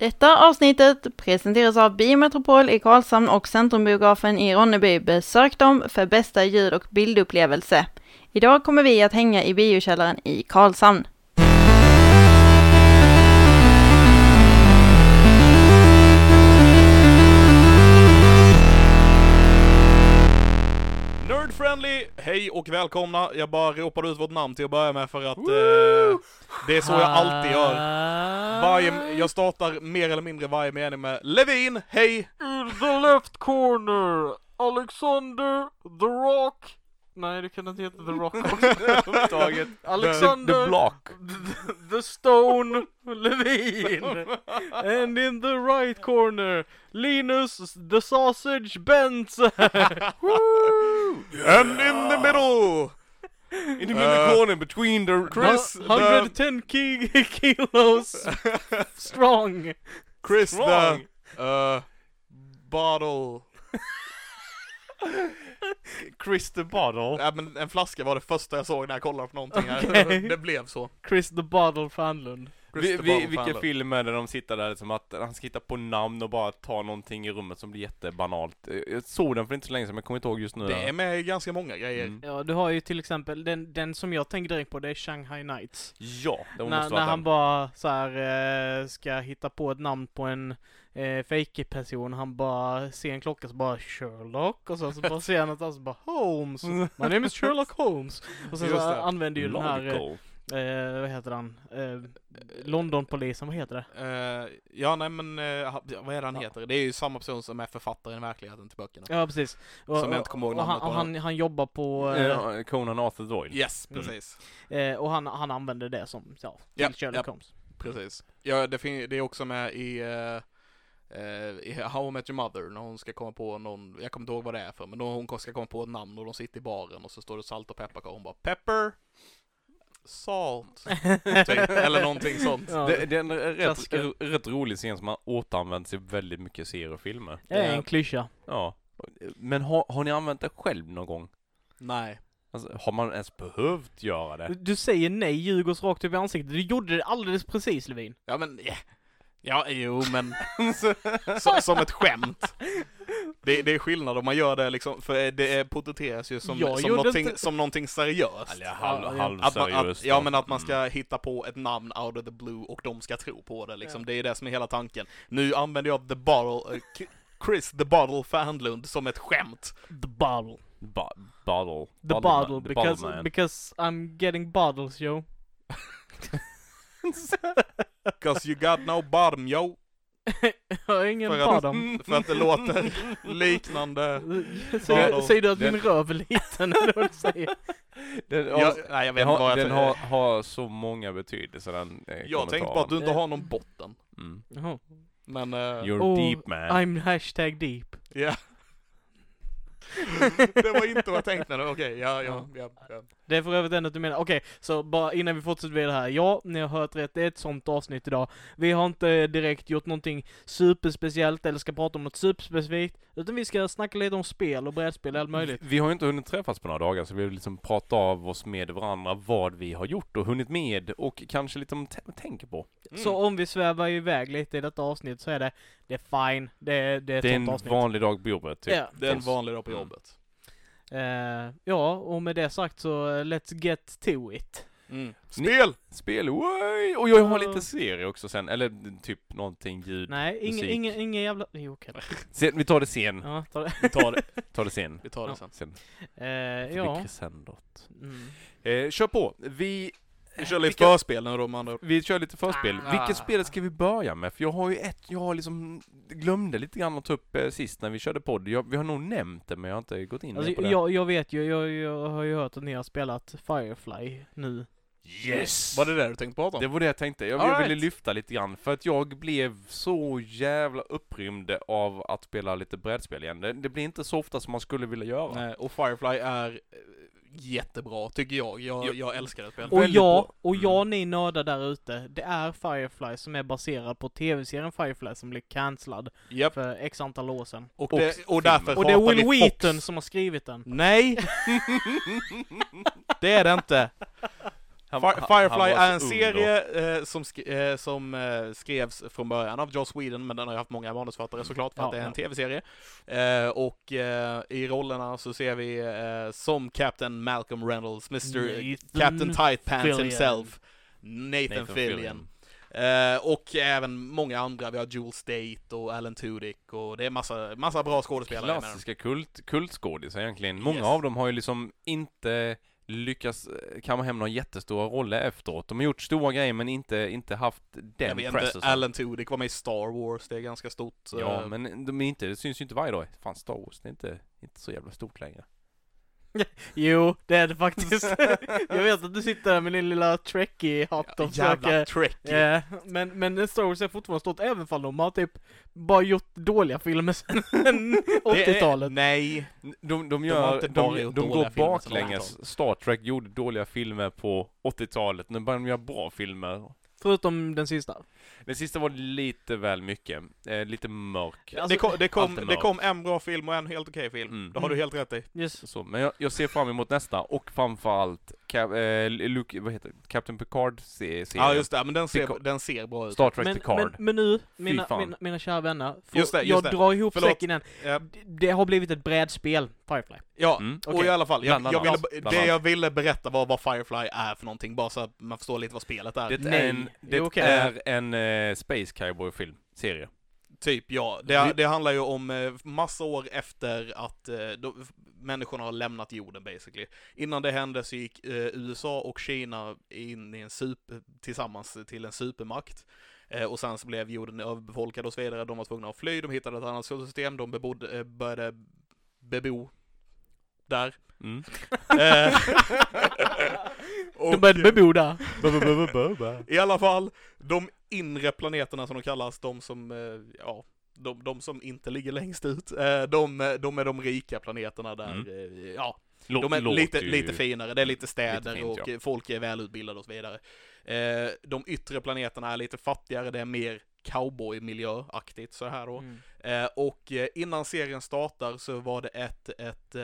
Detta avsnittet presenteras av Biometropol i Karlshamn och Centrumbiografen i Ronneby. Besök dem för bästa ljud och bildupplevelse. Idag kommer vi att hänga i biokällaren i Karlshamn. Hej och välkomna. Jag bara ropade ut vårt namn till att börja med för att eh, det är så jag alltid gör. Varje, jag startar mer eller mindre varje mening med Levin, hej! In the left corner, Alexander the Rock. Nej, det kan inte heta The Rock överhuvudtaget. Alexander The Block. the, the Stone Levin. And in the right corner, Linus the Sausage Benson. And in the middle! In the Uh, middle corner between the Chris, Hu- the, 110 ki kilos strong. Chris Strong. the, uh, bottle. Chris the Bottle. Ja men en flaska var det första jag såg när jag kollade på någonting här. Okej. Det blev så. Chris the Bottle Fanlund. Vi, vi, bottle vilken Fandler. film är det de sitter där som att han ska hitta på namn och bara ta någonting i rummet som blir jättebanalt. Jag såg den för inte så länge sedan men jag kommer inte ihåg just nu. Det är med i ganska många grejer. Mm. Ja, du har ju till exempel, den, den som jag tänker direkt på det är Shanghai Nights. Ja, det måste När, när han bara så här, eh, ska hitta på ett namn på en eh, fake-person, han bara ser en klocka så bara Sherlock och så, så bara ser han något annat så bara Holmes, my name is Sherlock Holmes. Och sen så använder ju den här, Logical. eh, vad heter han, eh, Londonpolisen, vad heter det? Eh, ja nej men, eh, vad är det han heter? Det är ju samma person som är författaren i verkligheten till böckerna. Ja precis. Och, Som jag inte kommer ihåg namnet han, han, han jobbar på, eh, Eh, Conan Arthur Doyle. Yes, Mm. precis. eh, och han, han använder det som, ja, till Japp, Sherlock japp. Holmes. Precis. Ja, det, det är också med i, eh, eh, i How I Met Your Mother, när hon ska komma på någon, jag kommer inte ihåg vad det är för, men hon ska komma på ett namn och de sitter i baren och så står det salt och pepparkakor och hon bara Pepper, Salt, typ, eller någonting sånt. Ja, Det, det är en rätt, rätt rolig scen som har återanvänts i väldigt mycket serier och filmer. det är en klyscha. Ja. Men har, har ni använt det själv någon gång? Nej. Alltså, har man ens behövt göra det? du säger nej, ljuger oss rakt upp i ansiktet. Du gjorde det alldeles precis Levin. Ja men, yeah. Ja jo men, så, som ett skämt. Det, det är skillnad om man gör det liksom, för det porträtteras ju som, som, någonting, inte- som någonting seriöst. Eller halv, Ja, halv Att man, seriöst att, ja men att man ska Mm. hitta på ett namn out of the blue och de ska tro på det liksom. Ja. Det är det som är hela tanken. Nu använder jag the bottle, eh, Chris the bottle Fanlund som ett skämt. The bottle. Ba- bottle. The Bottle bottle, man- the because, bottle because I'm getting bottles yo. Cause you got no bottom yo. Jag har ingen För att, bottom. för att det låter liknande. Säger, säger du att Den- min röv är liten eller vad du säger? Den, Jag, nej jag vet den inte vad har, jag den har, har så många betydelser den eh, Jag tänkte på att du inte Eh. har någon botten. mm. Jaha. Men, eh, You're Oh, deep man. I'm hashtag deep. ja. det var inte vad jag tänkte nu, okej, ja, ja, ja, ja. Det är för övrigt ändå du menar. Okej, så bara innan vi fortsätter vidare här. Ja, ni har hört rätt. Det är ett sånt avsnitt idag. Vi har inte direkt gjort någonting superspeciellt eller ska prata om något superspecifikt. Utan vi ska snacka lite om spel och brädspel och allt möjligt. Vi har ju inte hunnit träffas på några dagar så vi vill liksom prata av oss med varandra vad vi har gjort och hunnit med och kanske lite om tänker på. Mm. Så om vi svävar iväg lite i detta avsnitt så är det, det är fine. Det är, det är ett Det är sånt en avsnitt. vanlig dag på jobbet. Typ. Ja. Det är en vanlig dag på Mm. jobbet. Eh, ja, och med det sagt så eh, let's get to it. Mm. Spel! Spel, oj! Och jag har lite serie också sen, eller typ någonting ljud. Nej, ingen, musik. ingen, ingen jävla... Jo, okej då. Sen, vi tar det sen. Ja, ta det. Vi tar det, tar det sen. vi tar det sen. Sen Eh, ja. Mm. Eh, kör på. Vi, Vi kör lite Vilka- förspel nu då med andra ord. vi kör lite förspel. Ah. Vilket spel ska vi börja med? För jag har ju ett, jag har liksom glömde lite grann att ta upp eh, sist när vi körde podd. Jag, vi har nog nämnt det men jag har inte gått in Alltså, på det. jag, jag vet ju, jag, jag har ju hört att ni har spelat Firefly nu. Yes! Var det det du tänkte prata om? Det var det jag tänkte. Jag, jag ville right. lyfta lite grann för att jag blev så jävla upprymd av att spela lite brädspel igen. Det, det blir inte så ofta som man skulle vilja göra. Nej, och Firefly är eh, jättebra, tycker jag. Jag, Ja. jag älskar det spelet. Och Väldigt ja, bra. och Mm. ja ni nördar där ute, det är Firefly som är baserad på tv-serien Firefly som blev cancellad Japp. för x antal år sedan. Och, Och det, och därför Och det är Will Wheaton Fox. som har skrivit den. Nej! det är det inte. Han- han- Firefly han är en serie eh, som, sk- eh, som eh, skrevs från början av Joss Whedon, men den har ju haft många manusförfattare såklart för Ja, att det är en ja. tv-serie. Eh, och eh, i rollerna så ser vi eh, som Captain Malcolm Reynolds, Mr. Captain Tight Pants Fillion. himself, Nathan, Fillion. Eh, och även många andra, vi har Jules State och Alan Tudyk och det är massa, massa bra skådespelare. Klassiska kult, kultskådisar egentligen. Många Yes. av dem har ju liksom inte lyckats eh, kamma hem några jättestora roller efteråt. De har gjort stora grejer men inte, inte haft Jag den vet pressen. inte, Alan Tudyk var med i Star Wars, det är ganska stort. Ja, eh, men de är inte, det syns ju inte varje dag. Fan, Star Wars, det är inte, inte så jävla stort längre. Jo, det är det faktiskt. jag vet att du sitter där med din lilla Trekkie-hatt och Jävla försöker... tricky. Ja, men, men Star Wars är fortfarande stort även fall de har typ bara gjort dåliga filmer är- 80-talet. Nej, De, de har gör, inte de, bara de, gjort går baklänges. Star Trek gjorde dåliga filmer på 80-talet. Nu börjar de göra bra filmer. Förutom den sista. Den sista var lite väl mycket. Eh, lite mörk. Alltså, det, kom, det, kom, är det kom en bra film och en helt okej film. Mm. Det har du helt rätt i. Yes. Så, men jag, jag ser fram emot nästa och framförallt Cap, eh, Luke, vad heter det? Captain Picard se- serien. Ja just det, men den ser, Picard. den ser bra ut. Star Trek Men, Picard. men, men nu, mina, mina, mina kära vänner, får Just det, just jag det. drar ihop Förlåt. säcken igen. Ja, Det har blivit ett brädspel, Firefly. ja Mm. och Okej. i alla fall, jag, jag ville, det annat. jag ville berätta var vad Firefly är för någonting, bara så att man förstår lite vad spelet är. Det Nej, är en, det jo, okej. är en eh, Space Cowboy-film, serie. Typ ja, det, det handlar ju om eh, massa år efter att eh, de, människorna har lämnat jorden basically. Innan det hände så gick eh, USA och Kina in i en super, tillsammans till en supermakt. Eh, och sen så blev jorden överbefolkad och så vidare. De var tvungna att fly, de hittade ett annat solsystem, de bebodde, eh, började bebo där. Mm. Eh, De började bebo där. I alla fall, de inre planeterna som de kallas, de som, eh, ja, de, de som inte ligger längst ut, eh, de, de är de rika planeterna där, Mm. ja, de är låter lite, lite finare, det är lite städer Lite fint, och ja. folk är välutbildade och så vidare. De yttre planeterna är lite fattigare, det är mer cowboy-miljöaktigt så här då. Mm. Och innan serien startar så var det ett, ett,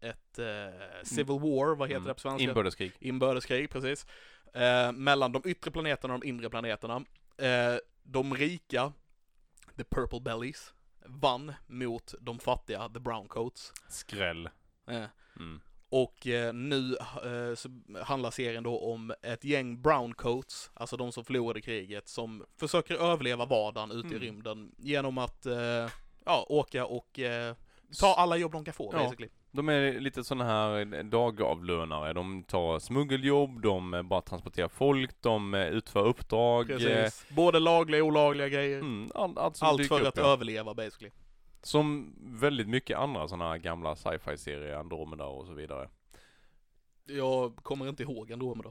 ett eh, Civil War, vad heter Mm. det på svenska? Inbördeskrig. inbördeskrig, precis. Eh, mellan de yttre planeterna och de inre planeterna. Eh, de rika, the purple bellies, vann mot de fattiga, the brown coats. Skräll. Eh, Mm. och eh, nu eh, handlar serien då om ett gäng brown coats, alltså de som förlorade kriget, som försöker överleva vardagen ute i Mm. rymden genom att ja, åka och ta alla jobb de kan få Ja. basically. De är lite sådana här dagavlönare. De tar smuggeljobb, de eh, bara transporterar folk, de eh, utför uppdrag. eh, Precis. Både lagliga och olagliga grejer. Mm, all, som Allt för upp, att ja. överleva basically. Som väldigt mycket andra sådana här gamla sci-fi-serier, Andromeda och så vidare. Jag kommer inte ihåg Andromeda.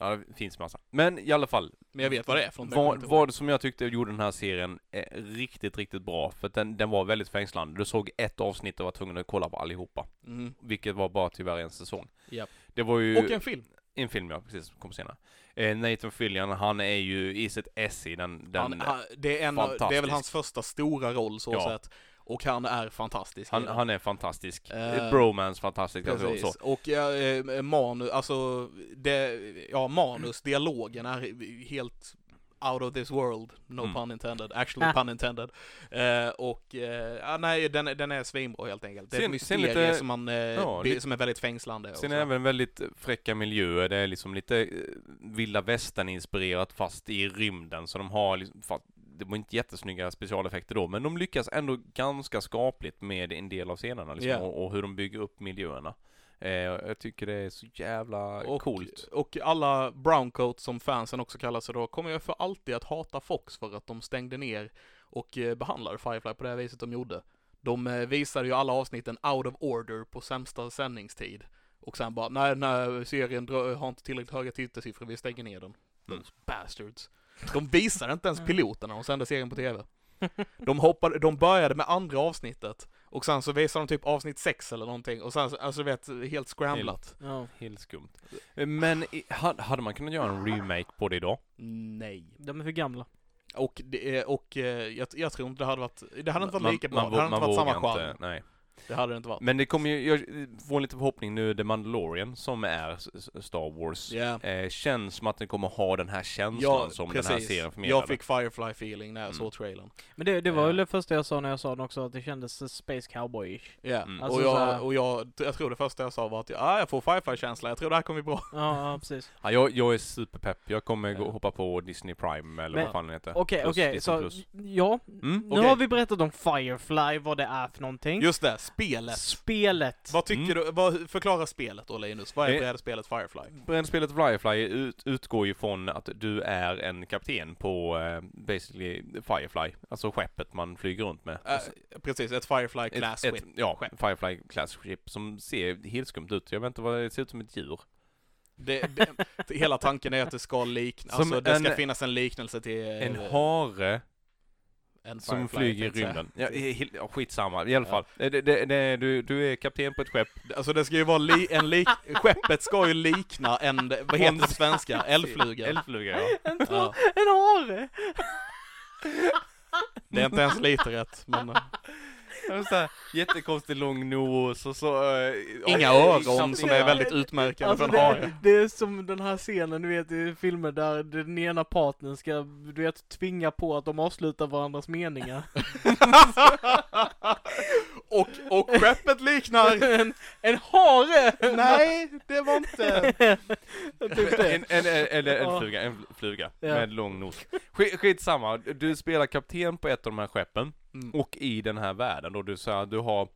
Ja, det finns massa. Men i alla fall. Men jag vet vad det är jag Vad, kommer vad som jag tyckte gjorde den här serien eh, riktigt, riktigt bra. För att den, den var väldigt fängslande. Du såg ett avsnitt och var tvungen att kolla på allihopa. Mm. Vilket var bara tyvärr en säsong. Japp. Det var ju... Och en film. En film ja, precis, kom senare. Eh, Nathan Fillion, han är ju i sitt ess i den, den Han, han, det, är en, det är väl hans första stora roll så Ja. sett. Och han är fantastisk. han, han är fantastisk. Eh, Bromance fantastisk. Alltså, Precis. så. Och eh, manus, alltså, det, ja manus, dialogen är helt out of this world, no Mm. pun intended, actually Ah. pun intended. Eh, och, eh, ja, nej, den, den är svinbra helt enkelt. Det är ett Sen- sen mysterium lite- som, man, eh, ja, som är väldigt fängslande. Sen är det även väldigt fräcka miljöer. Det är liksom lite eh, vilda västern inspirerat fast i rymden. Så de har liksom, fast det var inte jättesnygga specialeffekter då, men de lyckas ändå ganska skapligt med en del av scenerna liksom, Ja. och, och hur de bygger upp miljöerna. Eh, jag tycker det är så jävla och, coolt. Och alla browncoats som fansen också kallar sig då, kommer jag för alltid att hata Fox för att de stängde ner och eh, behandlade Firefly på det här viset de gjorde. De eh, visade ju alla avsnitten out of order på sämsta sändningstid. Och sen bara, nej, nej, serien dra- har inte tillräckligt höga tittarsiffror, vi stänger ner den. Mm. Those bastards. De visade inte ens piloten när de sände serien på TV. De hoppade, de började med andra avsnittet och sen så visade de typ avsnitt sex eller någonting och sen så, alltså du vet, helt scramblat. Ja. Helt skumt. Men i- ha- hade man kunnat göra en remake på det idag? Nej. De är för gamla. Och, det, och eh, jag, jag tror inte det hade varit, det hade inte varit lika bra, man, det hade inte varit samma charm. inte, Nej. Det hade det inte varit. Men det kommer ju, jag får lite förhoppning nu, The Mandalorian som är Star Wars. Ja. Eh, känns som att den kommer ha den här känslan Ja, som precis. den här serien förmedlade. Jag fick Firefly feeling när jag Mm. såg trailern. Men det, det var väl det första jag sa när jag sa den också, att det kändes eh, Space Cowboy-ish. Ja, Mm. Alltså och, jag, här- och jag, jag tror det första jag sa var att ah, jag får Firefly-känsla, jag tror det här kommer bli bra. Ja, ja precis. Ja, jag, jag är superpepp. Jag kommer gå, hoppa på Disney Prime eller Men- vad fan det heter. Okej, Plus okej, Disney så Plus. ja. Mm, Nu okej. har vi berättat om Firefly, vad det är för någonting. Just det, spelet. Spelet. Vad tycker Mm. du, vad, förklara spelet då Linus. Vad är Eh, brädspelet Firefly? Bränspelet Firefly ut, utgår ju från att du är en kapten på eh, basically Firefly, alltså skeppet man flyger runt med. Äh, precis, ett Firefly Class ett, ett. Ja, skepp. Firefly Class Ship som ser helt skumt ut. Jag vet inte vad det ser ut som ett djur. Det, det, hela tanken är att det ska likna, alltså det ska en- finnas en liknelse till En eh, hare en som Firefly, flyger i rymden. Ja, he- ja, skitsamma, i alla fall. Det, det, det, du, du är kapten på ett skepp. Alltså det ska ju vara li, en lik, skeppet ska ju likna en, vad heter det på svenska? Eldfluga. Eldfluga, ja. En, Ja. en hare! Det är inte ens lite rätt, men eh, så här, jättekonstig lång nos och så... eh, inga ögon knappt som är väldigt utmärkande Alltså för en hare. det, det är som den här scenen du vet i filmer där den ena partnern ska, du vet, tvinga på att de avslutar varandras meningar. och, och skeppet liknar... en, en hare! Nej, det var inte... typ det. En, en, en, eller en fluga, en fluga Ja. med lång nos. Skit, skitsamma, du spelar kapten på ett av de här skeppen Mm. och i den här världen då du, så här, du har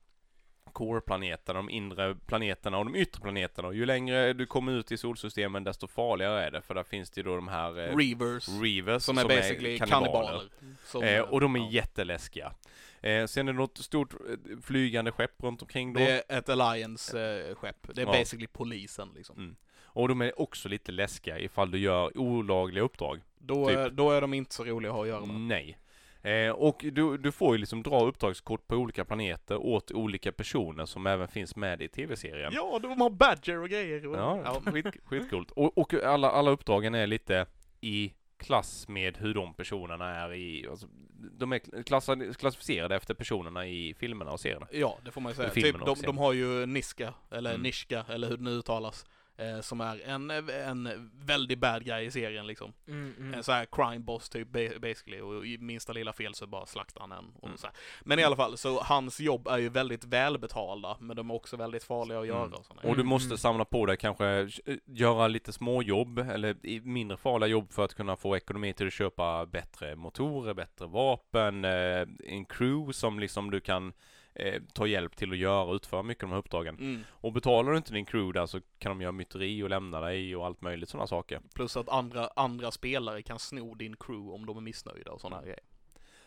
core-planeterna, de inre planeterna och de yttre planeterna och ju längre du kommer ut i solsystemen desto farligare är det för där finns det ju då de här eh, Reavers. Reavers Som är basically kannibaler. Som, Eh, och de är ja. jätteläskiga. Eh, sen är det något stort eh, flygande skepp runt omkring då. Det är ett Alliance-skepp. Det är Ja. basically polisen liksom. Mm. Och de är också lite läskiga ifall du gör olagliga uppdrag. Då, Typ. är, då är de inte så roliga att ha att göra med. Nej. Eh, och du, du får ju liksom dra uppdragskort på olika planeter åt olika personer som även finns med i tv-serien. Ja, de har badger och grejer. Och, Ja, skit, skitcoolt. Och, och alla, alla uppdragen är lite i klass med hur de personerna är i, alltså, de är klassade, klassificerade efter personerna i filmerna och serierna. Ja, det får man ju säga. Typ, de, de har ju Niska, eller Mm. Nishka, eller hur det nu uttalas. Eh, som är en, en väldigt bad guy i serien liksom. Mm, mm. En sån här crime boss typ ba- basically. Och i minsta lilla fel så bara slaktar han en. Och Mm. så här. Men i alla fall, så hans jobb är ju väldigt välbetalda. Men de är också väldigt farliga att göra Mm. och Och du måste mm. samla på dig kanske, eh, göra lite småjobb eller mindre farliga jobb för att kunna få ekonomi till att köpa bättre motorer, bättre vapen, eh, en crew som liksom du kan eh, ta hjälp till att göra och utföra mycket av de här uppdragen. Mm. Och betalar du inte din crew där så kan de göra myteri och lämna dig och allt möjligt sådana saker. Plus att andra, andra spelare kan sno din crew om de är missnöjda och sådana här grejer.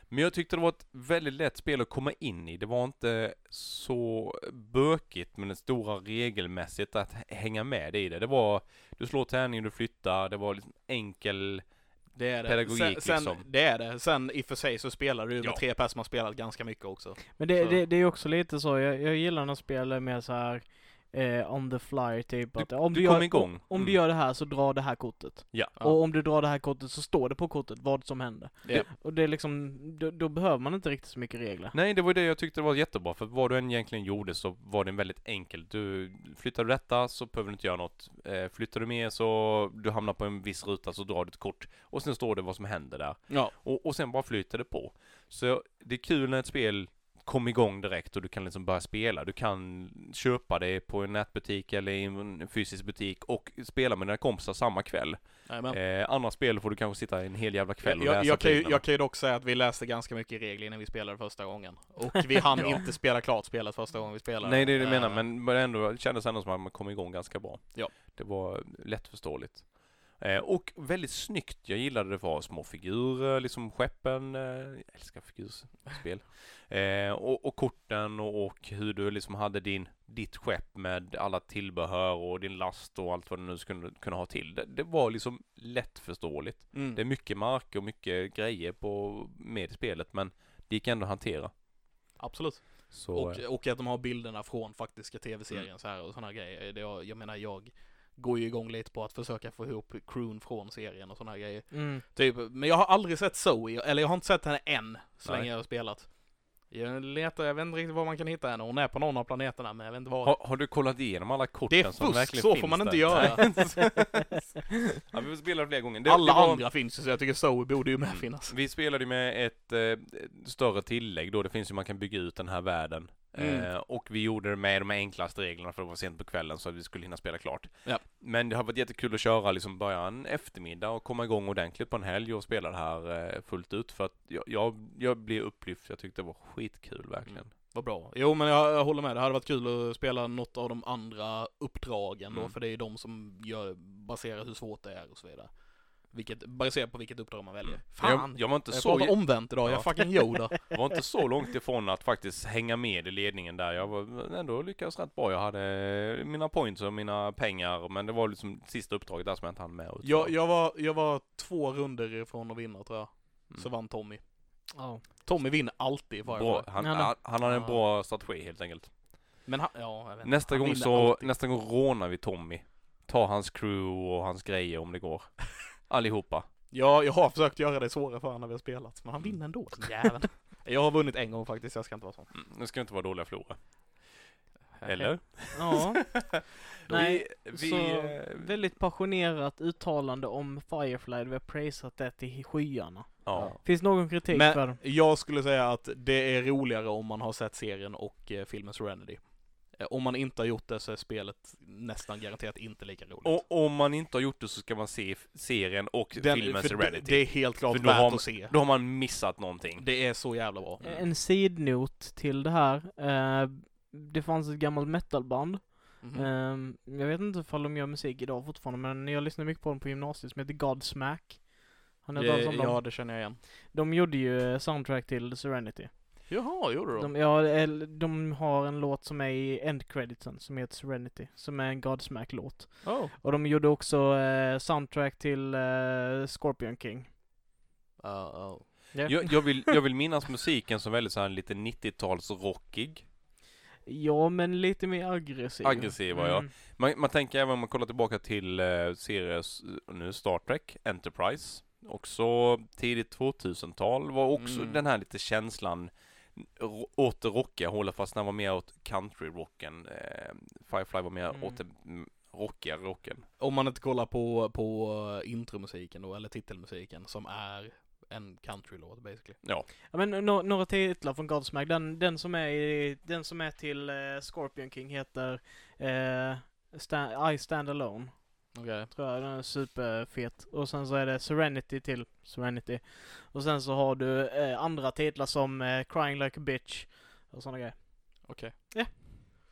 Men jag tyckte det var ett väldigt lätt spel att komma in i. Det var inte så bökigt men det stora regelmässigt att hänga med i det. Det var, du slår tärning, du flyttar, det var liksom enkel Det är det. Pedagogik, sen, sen, liksom. Det är det. Sen i och för sig så spelar du ju med Ja. tre personer som har spelat ganska mycket också. Men det, det, det är också lite så, jag, jag gillar när spel är mer så här eh, on the fly typ. Du- att om du du, kommer gör, igång. Om, om Mm. du gör det här så dra det här kortet. Ja. Ja. Och om du drar det här kortet så står det på kortet vad som händer. Det, Och det är liksom, då, då behöver man inte riktigt så mycket regler. Nej, det var det jag tyckte var jättebra, för vad du än egentligen gjorde så var det väldigt enkelt. Du flyttar du detta så behöver du inte göra något. Eh, flyttar du mer så du hamnar på en viss ruta så drar du ett kort och sen står det vad som händer där. ja. Och, och sen bara flyter det på. Så det är kul när ett spel kommer igång direkt och du kan liksom börja spela. Du kan köpa det på en nätbutik eller i en fysisk butik och spela med dina kompisar samma kväll. Eh, andra spel får du kanske sitta en hel jävla kväll och jag, läsa jag, kan ju, jag kan ju dock säga att vi läste ganska mycket regler innan vi spelade första gången. Och vi hann Ja. inte spela klart spelet första gången vi spelade. Nej, det är det jag menar, Eh, men men ändå det kändes ändå som att man kom igång ganska bra. Ja. Det var lättförståeligt. Eh, och väldigt snyggt. Jag gillade det var små figurer, liksom skeppen. Eh, jag älskar figurspel. Eh, och, och korten och, och hur du liksom hade din, ditt skepp med alla tillbehör och din last och allt vad du nu skulle kunna ha till. Det, det var liksom lättförståeligt. Mm. Det är mycket mark och mycket grejer på, med spelet men det gick ändå att hantera. Absolut. Så, Och, och att de har bilderna från faktiska tv-serien Mm. så här och sådana grejer. Det, jag, jag menar, jag går ju igång lite på att försöka få ihop crewn från serien och sådana här grejer. Mm. Typ, men jag har aldrig sett Zoe, eller jag har inte sett henne än, så länge jag har spelat. Jag letar, jag vet inte riktigt var man kan hitta henne. Hon är på någon av planeterna men jag vet inte var. Har, har du kollat igenom alla korten Det är som fusk, verkligen så finns får man inte göra. ja, vi spelade flera gånger. Det, Alla det var, andra finns ju så jag tycker Zoe borde ju med Mm. finnas. Vi spelade ju med ett eh, större tillägg då. Det finns ju man kan bygga ut den här världen. Mm. Eh, och vi gjorde det med de enklaste reglerna för det var sent på kvällen så att vi skulle hinna spela klart. Ja. Men det har varit jättekul att köra liksom börja en eftermiddag och komma igång ordentligt på en helg och spela det här eh, fullt ut för att jag, jag, jag blev upplyft. Jag tyckte det var skitkul verkligen. Mm. Vad bra. Jo men jag, jag håller med, det hade varit kul att spela något av de andra uppdragen då, Mm. för det är de som gör, baserar hur svårt det är och så vidare. Vilket, baserat på vilket uppdrag man väljer. Men Fan! Jag, jag var inte jag så omvänt idag, jag Ja. är fucking Yoda. var inte så långt ifrån att faktiskt hänga med i ledningen där. Jag var ändå lyckades rätt bra. Jag hade mina points och mina pengar, men det var liksom sista uppdraget där som jag inte hann med. jag, jag, var, jag var två runder ifrån att vinna tror jag. Mm. Så vann Tommy. Ja. Tommy vinner alltid varje bra. Han, Ja, han, han har en bra strategi helt enkelt. Men han, ja, jag vet. Nästa Han gång så, alltid. nästa gång rånar vi Tommy. Ta hans crew och hans grejer om det går. Allihopa. Ja, jag har försökt göra det svårare för honom när vi har spelat, men han vinner ändå, den jäveln. Jag har vunnit en gång faktiskt, jag ska inte vara sån. Mm, nu ska vi inte vara dåliga förlorare. Eller? ja. Nej, vi, vi, så eh, väldigt passionerat uttalande om Firefly. Vi har praisat det till skyarna. ja. Finns någon kritik Men- för? Jag skulle säga att det är roligare om man har sett serien och eh, filmen Serenity. Eh, Om man inte har gjort det så är spelet nästan garanterat inte lika roligt. Och om man inte har gjort det så ska man se serien och Den- filmen Serenity. Det, det är helt klart värt har- att se. Då har man missat någonting. Det är så jävla bra. En sidnot till det här. Eh, det fanns ett gammalt metalband. Mhm. Eh, jag vet inte ifall de gör musik idag fortfarande, men jag lyssnade mycket på dem på gymnasiet som heter Godsmack. Eh, om dem? ja, det känner jag igen. De gjorde ju soundtrack till Serenity. Jaha, gjorde du? De, ja, de har en låt som är i end creditsen som heter Serenity, som är en Godsmack-låt. Oh. Och de gjorde också eh, soundtrack till eh, Scorpion King. Uh, oh. Jag, jag, vill, jag vill minnas musiken som väldigt så här lite 90-tals rockig. Ja, men lite mer aggressiv. Aggressiv, ja, ja. Mm. Man, man tänker även om man kollar tillbaka till eh, series, nu Star Trek, Enterprise. Också tidigt 2000-tal var också Mm. den här lite känslan åt det rockiga hållet fast den var mer åt country-rocken. Eh, Firefly var mer Mm. åt det rockiga rocken. Om man inte kollar på, på eh, intromusiken då, eller titelmusiken, som är en countrylåt basically. Ja, men no- några titlar från Godsmack. Den, den som är i, den som är till eh, Scorpion King heter eh, Sta- I Stand Alone. Okej. Tror jag. Den är superfet. Och sen så är det Serenity till Serenity. Och sen så har du eh, andra titlar som eh, Crying Like a Bitch. Och sådana grejer. Okej.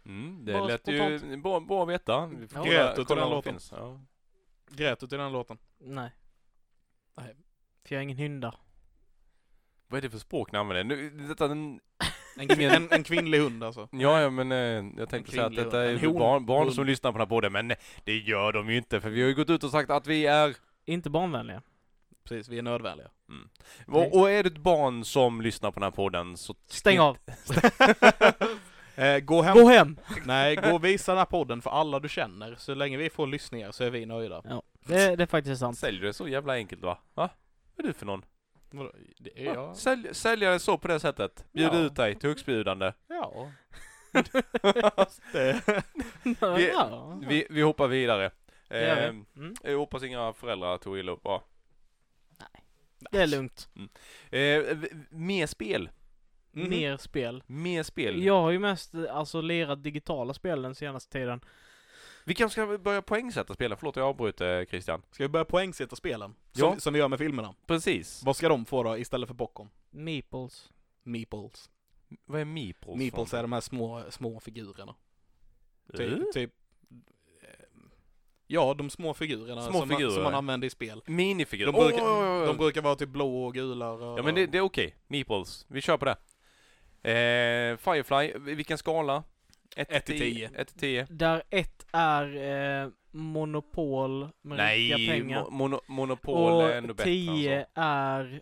Mm, det Bara lät ju bra, bra att veta. Vi får Ja. kolla- Grät du till kolla den det låten? finns. Ja. Grät du till den låten? Nej. Nej. För jag är ingen hynda. Vad är det för språk ni använder? Nu, detta, den, En, kvin- en, en kvinnlig hund alltså? ja, ja, men eh, jag tänkte säga att detta hund. är En barn, barn som lyssnar på den här podden, men eh, det gör de ju inte, för vi har ju gått ut och sagt att vi är Inte barnvänliga. Precis, vi är nödvändiga. Nej. Och, och är du ett barn som lyssnar på den här podden så... Stäng av. Eh, gå hem. Gå hem! Nej, gå och visa den här podden för alla du känner. Så länge vi får lyssningar så är vi nöjda. Det, det är faktiskt sant. Säljer du det så jävla enkelt va? Va? Vad är du för någon? Vadå? Det är jag. Sälj, sälja det så på det sättet? Bjuda Ja. ut dig till högstbjudande? Ja. det. Vi- ja. Vi, vi hoppar vidare. Det gör vi. Eh, Mm. jag hoppas inga föräldrar tog illa upp. Ja. Det är lugnt. Eh, v- mer spel. Mhm. Mer spel. Mer spel. Jag har ju mest eh, alltså lirat digitala spel den senaste tiden. Vi kanske ska börja poängsätta spelen. Förlåt jag avbryter Christian. Ska vi börja poängsätta spelen? Som, Ja. som vi gör med filmerna. Precis. Vad ska de få då istället för popcorn? Meeples. Meeples. Vad är Meeples? Meeples är de här små, små figurerna. Ty, typ... eh, Ja, de små figurerna Små som, Man, figurer. som man använder i spel. Minifigurer. De brukar, åh. de brukar vara typ blå och gula och... Ja men det, det är okej. Meeples. Vi kör på det. Eh, Firefly, vilken skala? Ett till tio. 1 till 10. Där ett är eh, monopol med riktiga Nej, pengar. mo mono monopol är ändå och bättre tio så. är...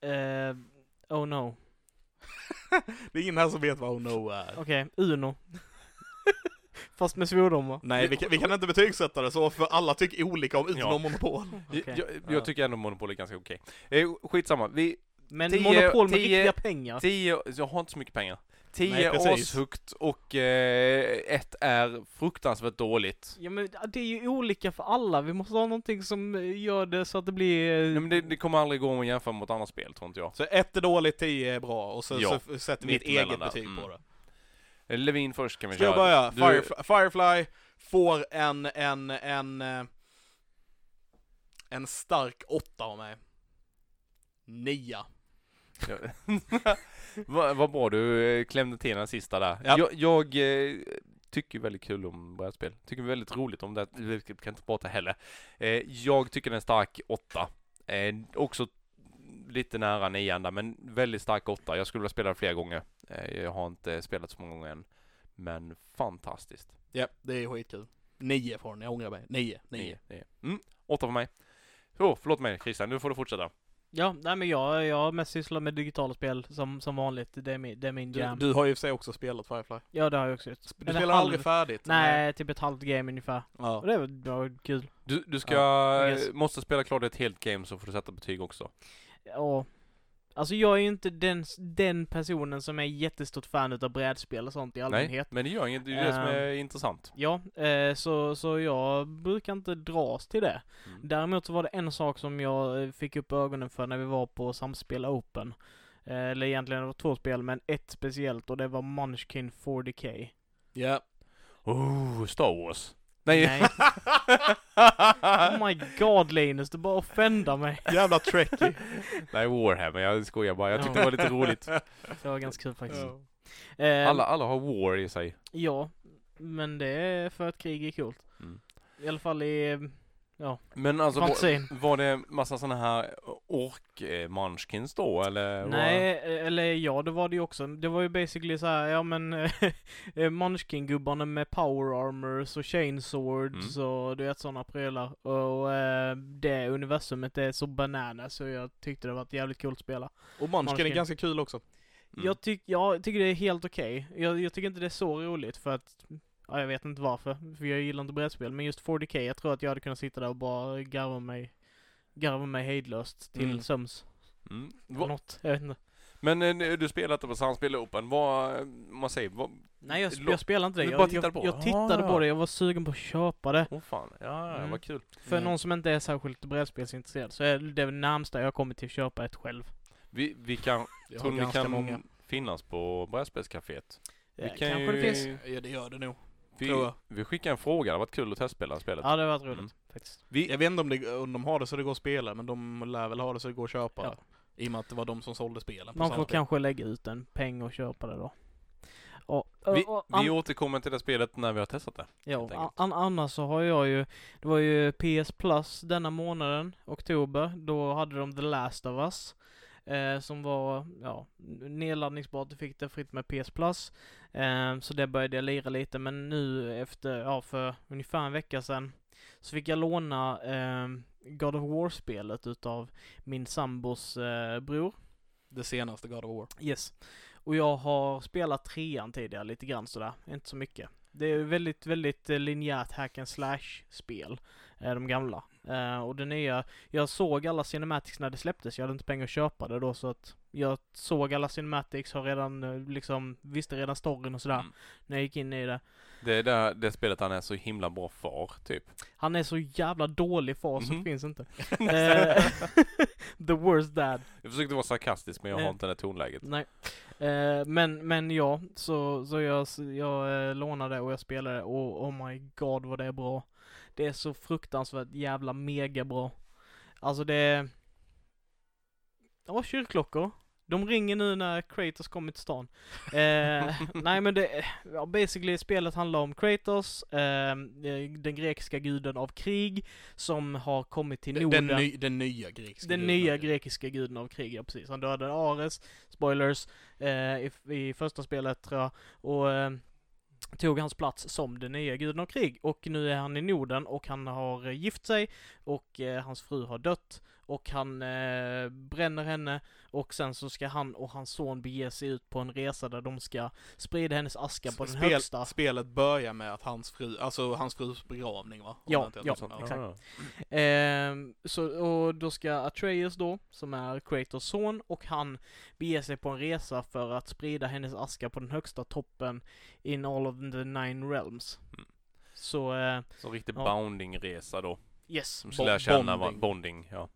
Eh, oh no. Det är ingen här som vet vad Oh No är. Okej, Uno. Fast med svordomar. Nej, vi kan, vi kan inte betygsätta det så, för alla tycker olika om utom Ja. monopol. Okej. Jag, jag Ja. tycker ändå monopol är ganska okej. Eh, skitsamma. Vi, Men Tio- monopol med tio- riktiga pengar. 10, jag har inte så mycket pengar. 10 Nej, ashögt och eh, ett är fruktansvärt dåligt. Ja men det är ju olika för alla, vi måste ha någonting som eh, gör det så att det blir... eh, Nej, men det, det kommer aldrig gå att jämföra mot andra spel tror inte jag. Så ett är dåligt, tio är bra och så, Ja, så sätter vi ett eget betyg Mm. på det. Levin först kan vi Ska jag köra. börja? Du- Firefly, Firefly får en, en, en, eh, en stark åtta av mig. Nia. Vad bra du eh, klämde till den sista där. Ja. Jag, jag eh, tycker väldigt kul om brädspel. Tycker väldigt roligt om det. Vi kan inte prata heller. Eh, jag tycker den är stark åtta. Eh, också lite nära nian där, men väldigt stark åtta. Jag skulle vilja spela det flera gånger. Eh, jag har inte spelat så många gånger än. Men fantastiskt. Ja, det är skitkul. Nio får den, jag ångrar mig. Nio, nio. Nio. nio. Mm, åtta för mig. Så, förlåt mig Christian, nu får du fortsätta. Ja, nej men jag, jag har mest sysslat med digitala spel som, som vanligt. Det är min, det är min Du, jam. du har ju för sig också spelat Firefly. Ja, det har jag också gjort. Du spelar halv- aldrig färdigt? Nej, typ ett halvt game ungefär. Ja. Och det var, det var kul. Du, du ska, Ja, eh, måste spela klart ett helt game så får du sätta betyg också. Ja. Alltså jag är ju inte den, den personen som är jättestort fan utav brädspel och sånt i Nej, allmänhet. men det gör inget. Det är ju det som Ehm. är intressant. Ja, eh, så, så jag brukar inte dras till det. Mm. Däremot så var det en sak som jag eh, fick upp ögonen för när vi var på Samspel Open. Eh, Eller egentligen det var två spel, men ett speciellt och det var Munchkin 4DK. Ja. Oh, Star Wars. Nej. Nej. Oh my god Linus, du bara offendar mig. Jävla trekkie. Nej, Warhammer. Jag skojar bara. Jag tyckte det var lite roligt. Det var ganska kul faktiskt. Ja. Eh, Alla, alla har War i sig. Ja, men det är för att krig är coolt. Mm. I alla fall i Men alltså, var, var det massa sådana här ork-munchkins då, eller? Nej, eller ja det var det ju också. Det var ju basically så här, ja men eh, Munchkin-gubbarna med power armors och chainswords och du vet sådana prylar. Och eh, det universumet är så banana så jag tyckte det var ett jävligt coolt att spela. Och Munchkin är Munchkin. ganska kul också. Mm. Jag, tyck, jag tycker det är helt okej. Jag, jag tycker inte det är så roligt för att Ja, jag vet inte varför, för jag gillar inte brädspel. Men just 40K, jag tror att jag hade kunnat sitta där och bara garva mig, garva mig hejdlöst till Mm. söms. Mm. Något, jag vet inte. Men eh, du spelar inte på Samspel Open. Vad, man säger, vad... Nej, jag, jag spelar inte det. du Jag, bara jag, tittade på? jag tittade Ah. på det, jag var sugen på att köpa det. Åh fan, ja, ja, Mm. vad kul. För Mm. någon som inte är särskilt brädspelsintresserad så är det närmsta jag kommit till att köpa ett själv. Vi, vi kan, Jag tror ni kan många. finnas på brädspelscaféet? Vi Eh, kan Kanske ju- det finns. Ja, det gör det nog. Vi, vi skickar en fråga, det har varit kul att testspela spelet. Ja, det har varit roligt Mm. faktiskt. Vi, Jag vet inte om, det, om de har det så det går att spela, men de lär väl ha det så det går att köpa Ja. I och med att det var de som sålde spelen. Man får kanske lägga ut en peng och köpa det då. Och, vi, och, och, vi återkommer till det spelet när vi har testat det. Ja, an, annars så har jag ju, det var ju PS Plus denna månaden, oktober, då hade de The Last of Us. Eh, som var, ja, nedladdningsbart, du fick det fritt med PS Plus. Eh, så det började jag lira lite, men nu efter, ja, för ungefär en vecka sedan så fick jag låna eh, God of War-spelet utav min sambos eh, bror. Det senaste God of War. Yes. Och jag har spelat trean tidigare lite grann sådär, inte så mycket. Det är väldigt, väldigt eh, linjärt hack and slash spel, eh, de gamla. Eh, och det nya, jag såg alla cinematics när det släpptes, jag hade inte pengar att köpa det då så att jag såg alla cinematics, har redan eh, liksom, visste redan storyn och sådär, Mm. när jag gick in i det. Det är där, det spelet han är så himla bra far, typ. Han är så jävla dålig far så Mhm. det finns inte. Eh, The worst dad. Jag försökte vara sarkastisk men jag har inte det tonläget. Nej. Men, men ja, så, så jag, jag lånade och jag spelade och oh my god vad det är bra. Det är så fruktansvärt jävla mega bra. Alltså det är... Ja, kyrkklockor. De ringer nu när Kratos kommer till stan. Eh, nej men det, ja, basically spelet handlar om Kratos, eh, den grekiska guden av krig, som har kommit till Den, Norden. den, ny, den nya grekiska Den guden. nya grekiska guden av krig, ja precis. Han dödade Ares, spoilers, eh, i, i första spelet tror jag. Och eh, tog hans plats som den nya guden av krig. Och nu är han i Norden och han har gift sig och eh, hans fru har dött och han eh, bränner henne och sen så ska han och hans son bege sig ut på en resa där de ska sprida hennes aska på den Spel, högsta. Spelet börjar med att hans fru, alltså hans frus begravning va? Om Ja, ja, mistar mig. exakt. Ehm, så, och då ska Atreus då, som är Kratos son, och han bege sig på en resa för att sprida hennes aska på den högsta toppen in all of the nine realms. Mm. Så, eh, Så riktig Ja. bounding-resa då. yes. Som skulle lära känna bonding. bonding. bonding, ja.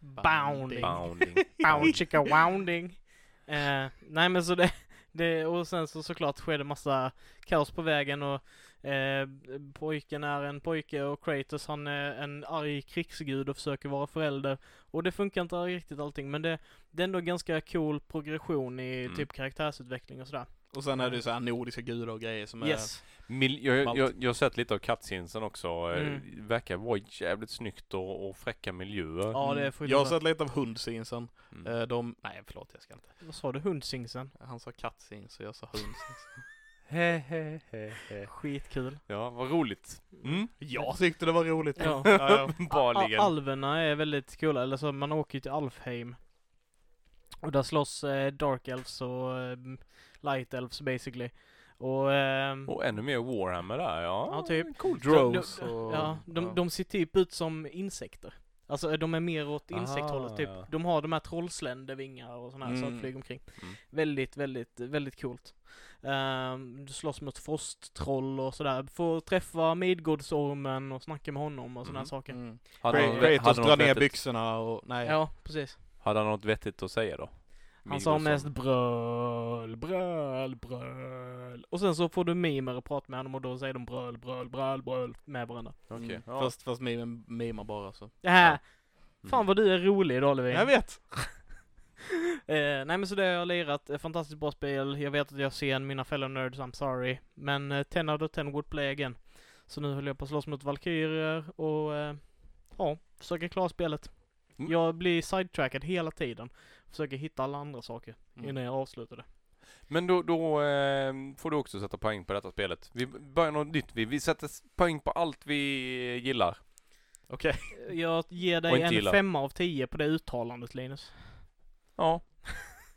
Bounding. Bounding. Bound chicka wounding. Eh, nej men så det, det, och sen så såklart sker det massa kaos på vägen och eh, pojken är en pojke och Kratos han är en arg krigsgud och försöker vara förälder. Och det funkar inte riktigt allting men det, det är ändå ganska cool progression i Mm. typ karaktärsutveckling och sådär. Och sen är det ju så här nordiska gudar och grejer som Yes. Mil- jag, jag, jag har sett lite av cutscenesen också. Eh, Mm. Verkar vara jävligt snyggt och, och fräcka miljöer. Ja det är är... Jag har sett lite av hundscenesen. Mm. Eh, De, nej förlåt jag ska inte. Vad sa du? Hundsingsen? Han sa kattscen så jag sa hundscen. He, he, he, he. Skitkul. Ja, vad roligt. Mm. jag tyckte det var roligt. Ja. Ja, ja. Alverna är väldigt coola, eller så man åker ju till Alfheim. Och där slåss eh, Dark Elves och eh, Light Elves basically. Och ehm, Och ännu mer Warhammer där, ja. Ja, typ. Coolt. Drows de, och... ja, de, ja. de ser typ ut som insekter. Alltså de är mer åt Ah, insekthållet typ. ja. De har de här trollsländervingar och sådana här så Mm. att flyga omkring. Mm. Väldigt, väldigt, väldigt coolt. Um, du slåss mot frosttroll och sådär. Får träffa Midgårdsormen och snacka med honom och sådana här Mm. saker. Mm. Hade Kratos drar ner byxorna och, nej. Ja, precis. Hade han något vettigt att säga då? Han sa mest bröl, bröl, bröl. Och sen så får du mimer och prata med honom och då säger de bröl, bröl, bröl, bröl med varandra. Okej. Mm. Ja. Fast, fast mimen mimar bara så. Här, Mm. fan vad du är rolig idag Levin. Jag vet! Eh, nej men så det har jag lirat, eh, fantastiskt bra spel. Jag vet att jag ser mina fellow nerds, I'm sorry. Men eh, 10 out of 10 would play again. Så nu håller jag på att slåss mot Valkyrier och eh, ja, försöker klara spelet. Mm. Jag blir sidetrackad hela tiden. Försöker hitta alla andra saker Mm. innan jag avslutar det. Men då, då eh, får du också sätta poäng på detta spelet. Vi börjar något nytt. Vi, vi sätter poäng på allt vi gillar. Okej. Jag ger dig en gillar. femma av tio på det uttalandet Linus. Ja.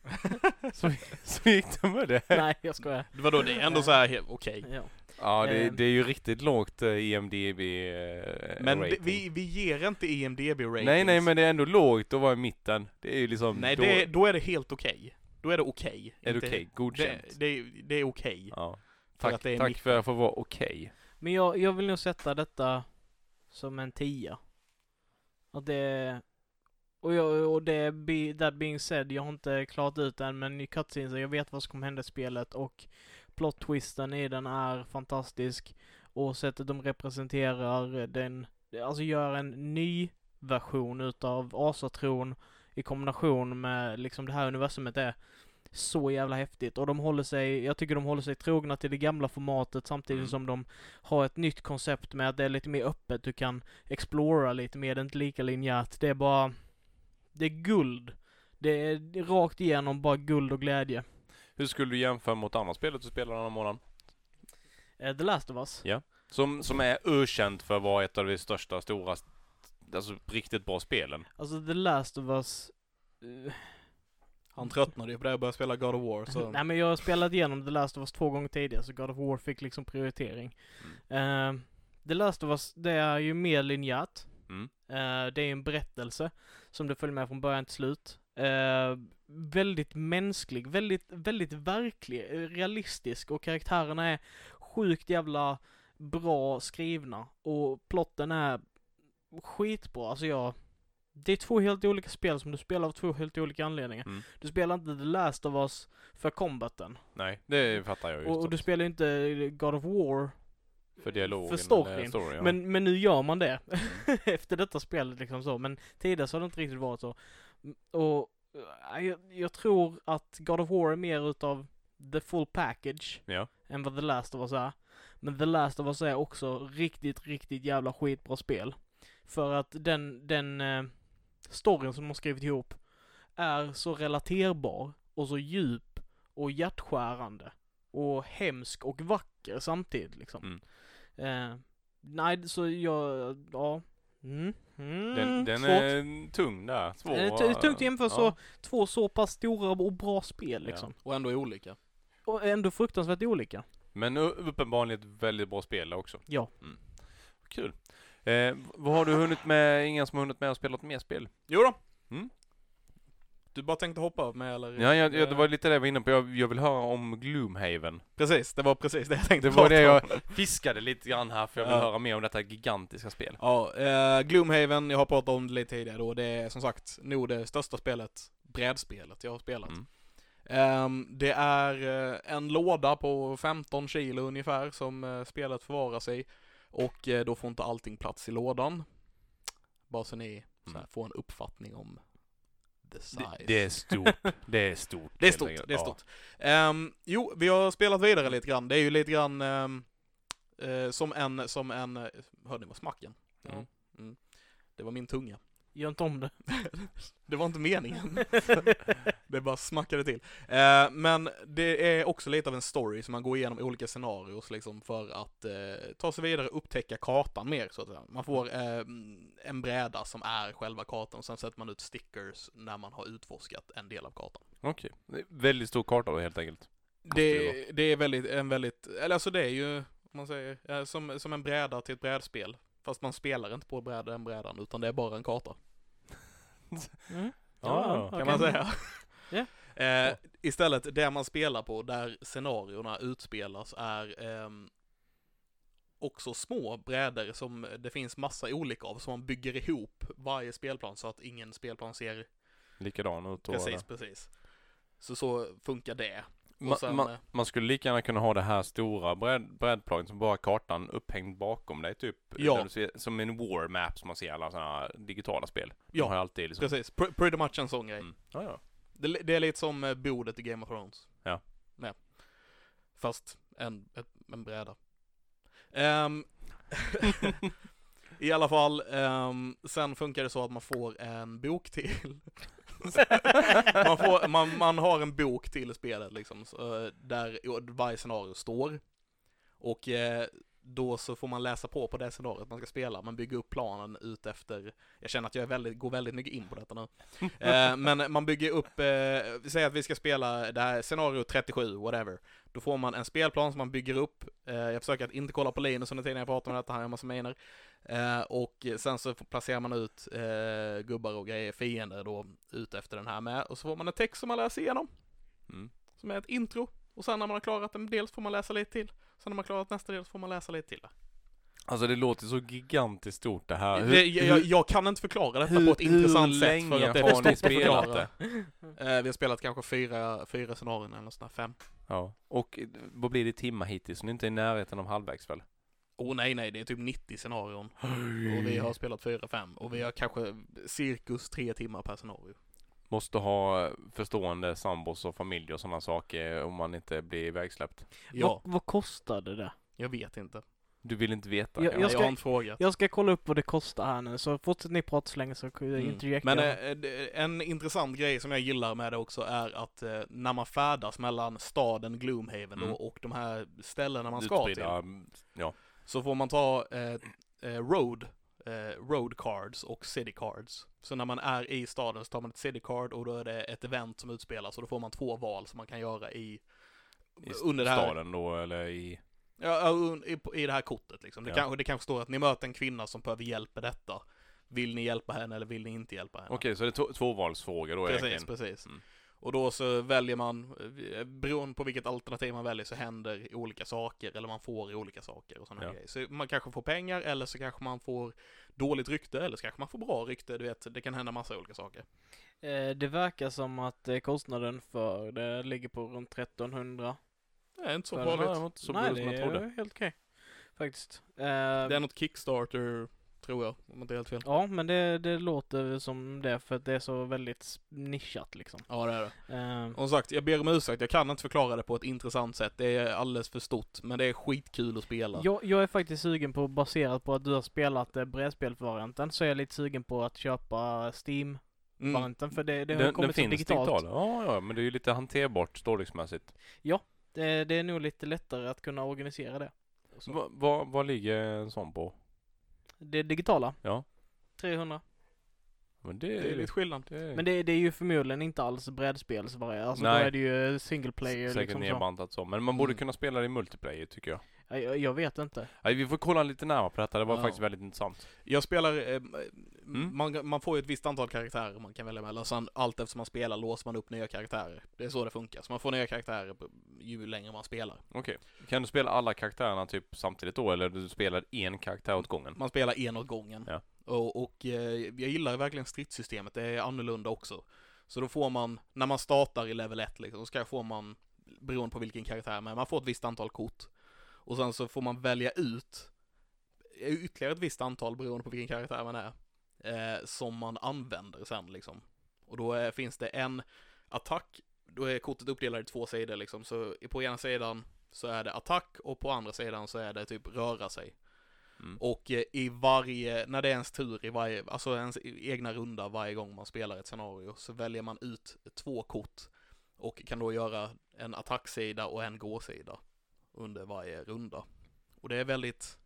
så, så gick det med det. Nej, jag skojar. Vadå, det är ändå så här okej. Ja. Ja, det, Ehm. det är ju riktigt lågt eh, IMDB eh, Men rating. vi, vi ger inte E IMDB ratings. Nej, nej, men det är ändå lågt att vara i mitten. Det är ju liksom... Nej, då, det, då är det helt okej. Då är det okej. är det okej. Godkänt. Det, det, det är okej. Ja. För Tack, att det är tack för att jag får vara okej. Men jag, jag vill nog sätta detta som en tia. Att det... Och, jag, och det, be, that being said, jag har inte klarat ut den men i cutscenes, jag vet vad som kommer hända i spelet och plot twisten i den är fantastisk. Och sättet de representerar den, alltså gör en ny version utav asatron i kombination med liksom det här universumet är så jävla häftigt och de håller sig, jag tycker de håller sig trogna till det gamla formatet samtidigt Mm. som de har ett nytt koncept med att det är lite mer öppet, du kan explora lite mer, det är inte lika linjärt, det är bara, det är guld. Det är rakt igenom bara guld och glädje. Hur skulle du jämföra mot andra spelet du spelar den här månaden? Eh, The Last of Us. Som, som är ökänt för att vara ett av de största, stora, alltså riktigt bra spelen. Alltså The Last of Us, eh, Han tröttnade ju på det och började spela God of War så... Nej men jag har spelat igenom The Last of Us två gånger tidigare så God of War fick liksom prioritering. Eh, The Last of Us, det är ju mer linjärt. Mm. Eh, det är en berättelse som du följer med från början till slut. Eh, väldigt mänsklig, väldigt, väldigt verklig, eh, realistisk och karaktärerna är sjukt jävla bra skrivna och plotten är skitbra. Alltså jag, det är två helt olika spel som du spelar av två helt olika anledningar. Mm. Du spelar inte The Last of Us för combaten. Nej, det fattar jag ju. Och, och du spelar ju inte God of War för dialogen. för storyn. eller story, ja. Men, men nu gör man det. Efter detta spelet liksom så. Men tidigare så har det inte riktigt varit så. Mm, Och jag, jag tror att God of War är mer utav the full package Ja. än vad The Last of Us är. Men The Last of Us är också riktigt, riktigt jävla skitbra spel. För att den, den eh, storyn som de har skrivit ihop är så relaterbar och så djup och hjärtskärande och hemsk och vacker samtidigt liksom. Mm. Eh, nej, så jag, ja, Mm. Mm. Den, den svårt. är tung där. Svår. Det är tungt att jämföra så Ja. två så pass stora och bra spel liksom. Och ändå är olika. Och ändå fruktansvärt olika. Men uppenbarligen ett väldigt bra spel också. Ja. Mm. Kul. Eh, vad har du hunnit med? Ingen som har hunnit med och spelat mer spel? Jo då. Mm. Du bara tänkte hoppa med eller? Ja, jag, jag, det var lite det jag var inne på. Jag, jag vill höra om Gloomhaven. Precis, det var precis det jag tänkte Det var det jag fiskade lite grann här för jag vill Ja. höra mer om detta gigantiska spel. Ja, eh, Gloomhaven, jag har pratat om det lite tidigare då. Det är som sagt nog det största spelet, brädspelet jag har spelat. Mm. Ehm, det är eh, en låda på 15 kilo ungefär som eh, spelet förvaras i. Och eh, då får inte allting plats i lådan. Bara så ni så här, Mm. får en uppfattning om the size. Det, det är stort. Det är stort. Det är stort, det är Ja. stort. Ehm, jo, vi har spelat vidare lite grann. Det är ju lite grann ehm, eh, som en, som en, hörde ni vad smacken? Ja. Mm. Mm. Det var min tunga. Gör inte om det. Det var inte meningen. det bara smackade till. Eh, men det är också lite av en story som man går igenom olika scenarios liksom för att eh, ta sig vidare och upptäcka kartan mer så att säga. Man får eh, en bräda som är själva kartan och sen sätter man ut stickers när man har utforskat en del av kartan. Okej. Det är Väldigt stor karta då helt enkelt. Det, det är väldigt, en väldigt, eller alltså det är ju, om man säger, eh, som, som en bräda till ett brädspel. Fast man spelar inte på den brädan, utan det är bara en karta. Mm. Ja, kan okej. man säga. Ja. Eh, istället, det man spelar på, där scenarierna utspelas, är ehm, också små brädor som det finns massa olika av, som man bygger ihop varje spelplan så att ingen spelplan ser Likadan ut. och- precis, precis. Så så funkar det. Ma, Och sen, ma, eh, man skulle lika gärna kunna ha det här stora bräd, brädplanet som bara kartan upphängd bakom dig typ. Ja. Ser, som en war map som man ser i alla sådana här digitala spel. Ja, har alltid liksom. precis. Pr- pretty much en sån grej. Mm. Ja, ja. Det, det är lite som eh, bordet i Game of Thrones. Ja. Nej. Fast en, en bräda. Ehm, I alla fall, ehm, sen funkar det så att man får en bok till. Man, får, man, man har en bok till spelet liksom, så, eh, där varje scenario står. Och eh, då så får man läsa på på det scenariot man ska spela. Man bygger upp planen ut efter, jag känner att jag väldigt, går väldigt mycket in på detta nu. Eh, men man bygger upp, eh, säger att vi ska spela det här scenario 37, whatever. Då får man en spelplan som man bygger upp. Eh, jag försöker att inte kolla på Linus under tiden jag pratar om detta, han en massa miner. Eh, och sen så placerar man ut eh, gubbar och grejer, fiender då, ut efter den här med. Och så får man en text som man läser igenom, Mm. som är ett intro. Och sen när man har klarat en del så får man läsa lite till. Sen när man har klarat nästa del så får man läsa lite till. Alltså det låter så gigantiskt stort det här. det, jag, jag kan inte förklara detta på ett intressant sätt för att det är för stort att förklara. spelat det? Eh, vi har spelat kanske fyra, fyra scenarion eller sådär, fem. Ja. Och eh, vad blir det i timmar hittills? Ni är inte i närheten av halvvägs väl? Åh oh, nej nej, det är typ 90 scenarion. Och vi har spelat fyra, fem. Och vi har kanske cirkus tre timmar per scenario. Måste ha förstående sambos och familj och sådana saker om man inte blir ivägsläppt. Ja, Vad, vad kostade det? jag vet inte. Du vill inte veta? Jag- Jag, jag ska- har inte frågat. Jag ska kolla upp vad det kostar här nu, så fortsätt ni prata så länge så mm. Interjectar Men jag. det- en intressant grej som jag gillar med det också är att eh, när man färdas mellan staden Gloomhaven Mm. då, och de här ställena man ska till. Mm, ja. Så får man ta eh, eh, road, eh, road cards och city cards. Så när man är i staden så tar man ett city card och då är det ett event som utspelas och då får man två val som man kan göra i, I under det här, staden då eller i... ja, i, i det här kortet liksom. Det, Ja. kanske, det kanske står att ni möter en kvinna som behöver hjälp med detta. Vill ni hjälpa henne eller vill ni inte hjälpa henne? Okej, så det är två- tvåvalsfrågor då Precis, egentligen? precis. Mm. Och då så väljer man, eh, beroende på vilket alternativ man väljer så händer olika saker eller man får olika saker och sådana Ja. grejer. Så man kanske får pengar eller så kanske man får dåligt rykte eller så kanske man får bra rykte, du vet, det kan hända massa olika saker. Eh, det verkar som att eh, kostnaden för det ligger på runt 1300. Det är inte så För- farligt. Inte så Nej, bra det som jag trodde. är helt okej. Faktiskt. Eh, Det är något Kickstarter, tror jag, om inte helt fel. Ja, men det, det låter som det för att det är så väldigt nischat liksom. Ja, det är det. Eh, Och som sagt, jag ber om ursäkt, jag kan inte förklara det på ett intressant sätt. Det är alldeles för stort, men det är skitkul att spela. jag, jag är faktiskt sugen på, baserat på att du har spelat eh, brädspelsvarianten, så är jag lite sugen på att köpa Steam-varianten Mm. för det, det har Den, kommit den finns digitalt. digitalt? Ja, ja, men det är ju lite hanterbart storleksmässigt. Det, det är nog lite lättare att kunna organisera det. Så. Va, va, vad ligger en sån på? Det digitala? Ja. 300. Men det, Det är lite skillnad. det, Men det, det är ju förmodligen inte alls brädspelsvariant. Alltså då Nej. är det ju single player säkert liksom så. nedbantat så. Men man borde Mm. kunna spela det i multiplayer tycker jag. Ja, Jag, jag vet inte. Nej, vi får kolla lite närmare på detta, det var Ja. faktiskt väldigt intressant. Jag spelar, eh, Mm. man, man får ju ett visst antal karaktärer man kan välja mellan, sen allt eftersom man spelar låser man upp nya karaktärer. Det är så det funkar, så man får nya karaktärer ju längre man spelar. Okej. Kan du spela alla karaktärerna typ samtidigt då, eller du spelar en karaktär åt gången? Man spelar en åt gången. Ja. Och, och eh, jag gillar verkligen stridssystemet, det är annorlunda också. Så då får man, när man startar i level 1 liksom, så ska får man, beroende på vilken karaktär, men man får ett visst antal kort. Och sen så får man välja ut ytterligare ett visst antal beroende på vilken karaktär man är, eh, som man använder sen liksom. Och då är, finns det en attack, då är kortet uppdelat i två sidor liksom, så på ena sidan så är det attack och på andra sidan så är det typ röra sig. Mm. Och eh, i varje, när det är ens tur i varje, alltså ens egna runda varje gång man spelar ett scenario så väljer man ut två kort och kan då göra en attacksida och en gåsida under varje runda. Och det är väldigt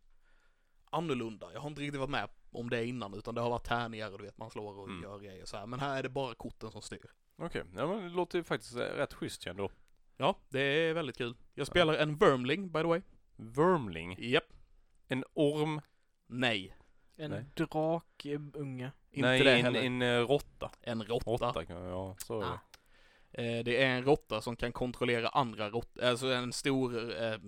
annorlunda. Jag har inte riktigt varit med om det innan utan det har varit tärningar och du vet man slår och Mm. gör grejer så här. Men här är det bara korten som styr. Okej, ja men det låter ju faktiskt eh, rätt schysst ju ändå. Ja, det är väldigt kul. Jag spelar en Wormling by the way. Wormling, Japp. en orm, Nej. En Nej. drakunge. Inte nej det en, heller. en eh, råtta. En råtta. Råtta kan ja, så. Ah. Eh, Det är en råtta som kan kontrollera andra råttor, alltså en stor, eh,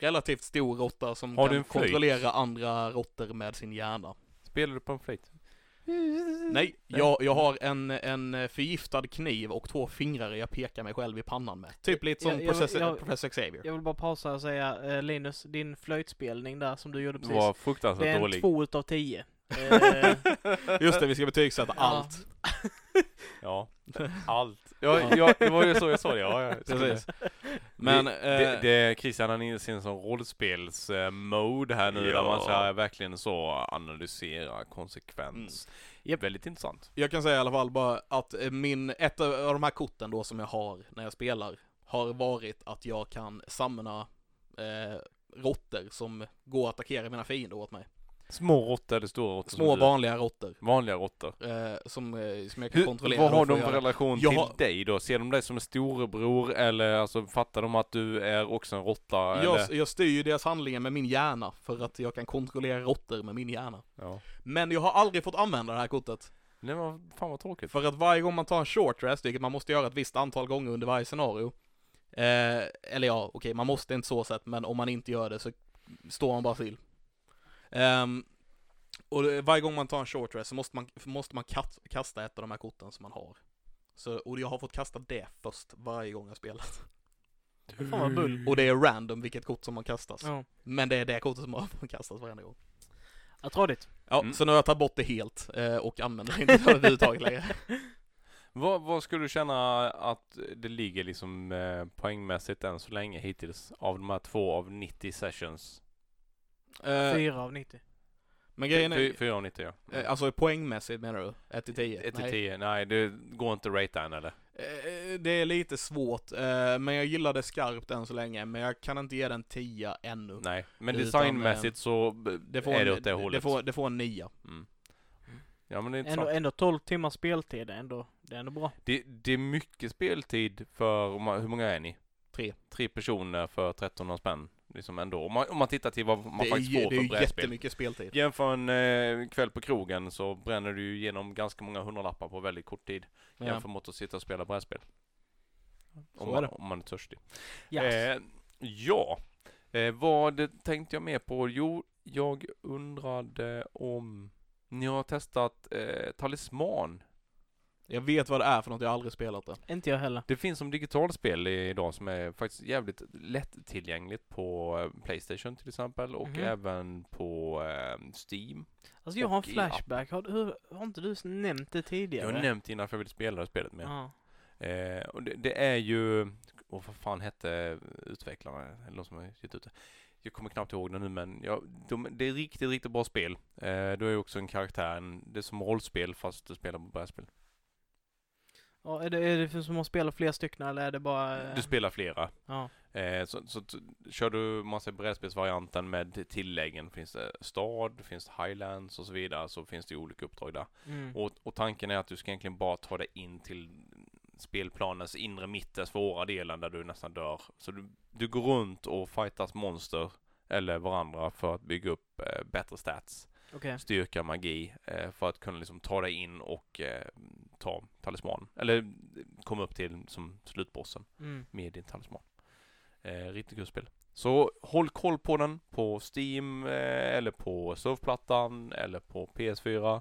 relativt stor råtta som Har kan kontrollera andra råttor med sin hjärna. Spelar du på en flöjt? Nej, jag, jag har en, en förgiftad kniv och två fingrar jag pekar mig själv i pannan med. Typ lite som Jag- jag- professor, jag- professor Xavier. Jag vill bara pausa och säga, eh, Linus, din flöjtspelning där som du gjorde Det precis. var Det är fruktansvärt en dålig. två utav tio. Just det, vi ska betygsätta Ja. allt. Ja, allt. Ja, ja, det var ju så jag sa det. Ja. Precis. Men, det, eh, det, det, Christian han är i sin sån rollspels-mode här nu där Ja. man ska verkligen så analysera konsekvens. Japp. Väldigt intressant. Jag kan säga i alla fall bara att eh, min, ett av de här korten då som jag har när jag spelar har varit att jag kan samla eh, råttor som går att attackera mina fiender åt mig. Små råttor eller stora råttor? Små vanliga råttor Vanliga råttor. eh, som, eh, som jag kan Hur, kontrollera. vad har de för relation Jag till dig då? Ser de dig som en storebror eller alltså fattar de att du är också en råtta? jag, eller? jag styr ju deras handlingar med min hjärna för att jag kan kontrollera råttor med min hjärna. Ja. Men jag har aldrig fått använda det här kortet. Nej men fan vad tråkigt. För att varje gång man tar en short rest, vilket man måste göra ett visst antal gånger under varje scenario. Eh, eller ja, okej, man måste inte så sett, men om man inte gör det så står man bara still. Ehm, och varje gång man tar en short rest så måste man, måste man kasta ett av de här korten som man har. Så, och jag har fått kasta det först varje gång jag spelat. fan vad bull. Och det är random vilket kort som har kastats. Ja. Men det är det kortet som har kastats varenda gång. Ja, trådigt. Ja, Mm. så nu har jag tagit bort det helt eh, och använder det inte överhuvudtaget längre. Vad, vad skulle du känna att det ligger liksom eh, poängmässigt än så länge hittills av de här två av 90 sessions? Eh, Fyra av 90. men grejen är, Fyra av 90 ja. eh, alltså poängmässigt menar du? 1 till 10? 1 till 10, nej det går inte att ratea än eller? Eh, Det är lite svårt, men jag gillar det skarpt än så länge, men jag kan inte ge den 10 ännu. Nej, men designmässigt så Det får, är det åt det det, hållet. får, det får en 9. Mm. Ja men det är Ändå, ändå 12 timmars speltid, det är ändå, det är ändå bra. Det, det är mycket speltid för, hur många är ni? Tre. Tre personer för 1300 spänn. Liksom ändå. Om man, om man tittar till vad man det är, faktiskt ju- får det är för ju brädspel. jättemycket speltid. Jämför en eh, kväll på krogen så bränner du ju igenom ganska många hundralappar på väldigt kort tid. Ja. Jämfört mot att sitta och spela brädspel. Så Om är man, det. om man är törstig. Ja. Eh, ja. Eh, vad tänkte jag mer på? Jo, jag undrade om ni har testat eh, Talisman. Jag vet vad det är för något, jag har aldrig spelat det. Inte jag heller. Det finns som digitalspel idag som är faktiskt jävligt lättillgängligt på eh, Playstation till exempel och Mhm. även på eh, Steam. Alltså jag har en flashback. Har, hur, har inte du nämnt det Jag tidigare? har nämnt innan för jag ville spela det spelet med. Ja. Eh, och det, det är ju, och vad fan hette utvecklarna, eller de som har gett ut det? Jag kommer knappt ihåg det nu men ja, de, det är riktigt, riktigt bra spel. Eh, du är ju också en karaktär, en, det är som rollspel fast du spelar på brädspel. Ja, är det, är det som att spela fler stycken eller är det bara... eh, Du spelar flera. Ja. Eh, så, så kör du massa brädspelsvarianten med tilläggen, finns det stad, finns det highlands och så vidare, så finns det olika uppdrag där. Mm. Och, och tanken är att du ska egentligen bara ta dig in till spelplanens inre mitt, den svåra delen där du nästan dör. Så du, du går runt och fightas monster eller varandra för att bygga upp eh, bättre stats, Okej. styrka, magi, eh, för att kunna liksom ta dig in och eh, ta talisman. Eller eh, komma upp till som slutbossen Mm. med din talisman. Eh, riktigt kul spel. Så håll koll på den på Steam eh, eller på surfplattan eller på PS4.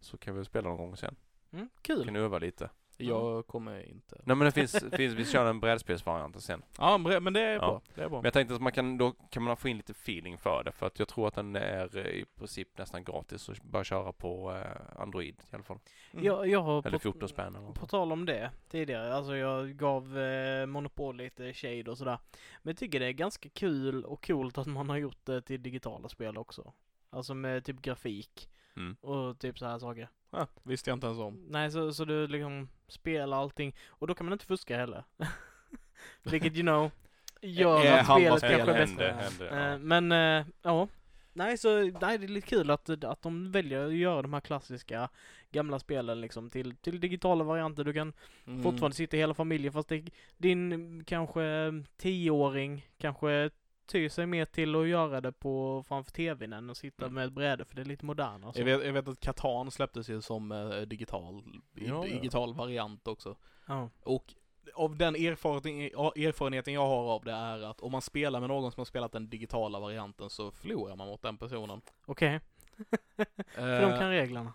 Så kan vi spela någon gång sen. Mm. Kul. Kan öva lite. Jag kommer inte. Nej men det finns, finns vi kör en brädspelsvariant sen. Ja, men det är Ja. bra. Det är bra. Men jag tänkte att man kan, då kan man få in lite feeling för det för att jag tror att den är eh, i princip nästan gratis att bara köra på eh, Android i alla fall. Mm. Jag, jag har Eller på, 14 spänn eller på tal om det tidigare, alltså jag gav eh, Monopol lite shade och sådär. Men jag tycker det är ganska kul och coolt att man har gjort det till digitala spel också. Alltså med typ grafik Mm. och typ så här saker. Ja, visste jag inte ens om. Nej, så, så du liksom spelar allting och då kan man inte fuska heller. Vilket you know gör Är att halva spelet kanske är bäst. Ja. Eh, Men eh, ja. Nej, så nej, det är lite kul att, att de väljer att göra de här klassiska gamla spelen liksom till, till digitala varianter. Du kan Mm. fortfarande sitta hela familjen fast det, din kanske tioåring kanske tyr sig mer till att göra det på framför tvn än att sitta Mm. med ett bräde för det är lite modernare. Jag vet, jag vet att Catan släpptes ju som eh, digital, Ja, ja. digital variant också. Ja. Och av den erfarenheten, erfarenheten jag har av det är att om man spelar med någon som har spelat den digitala varianten så förlorar man mot den personen. Okej, för de kan reglerna.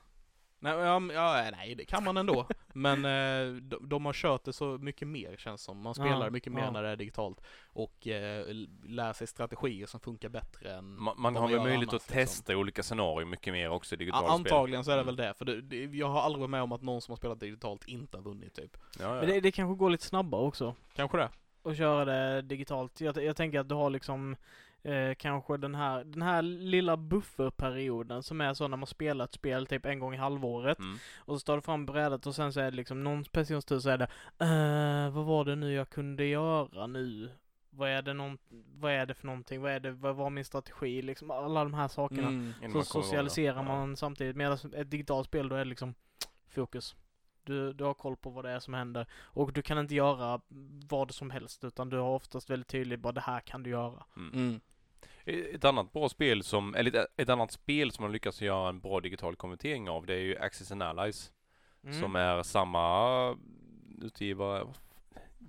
Nej, ja, ja, nej, det kan man ändå. Men eh, de, de har kört det så mycket mer känns som. Man spelar Ja, mycket mer ja. när det är digitalt. Och eh, lär sig strategier som funkar bättre än Man, man har väl möjlighet annars, att testa olika scenarier mycket mer också i Ja, digitala spel. antagligen så är det Mm. väl det. För det, det, jag har aldrig varit med om att någon som har spelat digitalt inte har vunnit typ. Ja, ja. Men det, det kanske går lite snabbare också. Kanske det. och köra det digitalt. Jag, jag tänker att du har liksom eh, kanske den här, den här lilla bufferperioden som är så när man spelar ett spel typ en gång i halvåret Mm. och så tar du fram brädet och sen så är det liksom någon persons tur så är det eh, vad var det nu jag kunde göra nu? Vad är det någon, vad är det för någonting? Vad är det, vad var min strategi? Liksom alla de här sakerna. Mm. Så socialiserar Ja. man samtidigt. Medan ett digitalt spel då är det liksom fokus. Du, du har koll på vad det är som händer. Och du kan inte göra vad som helst utan du har oftast väldigt tydligt bara det här kan du göra. Mm. Mm. Ett annat bra spel som, eller ett, ett annat spel som man lyckats göra en bra digital konvertering av det är ju Access and Allies. Mm. Som är samma utgivare.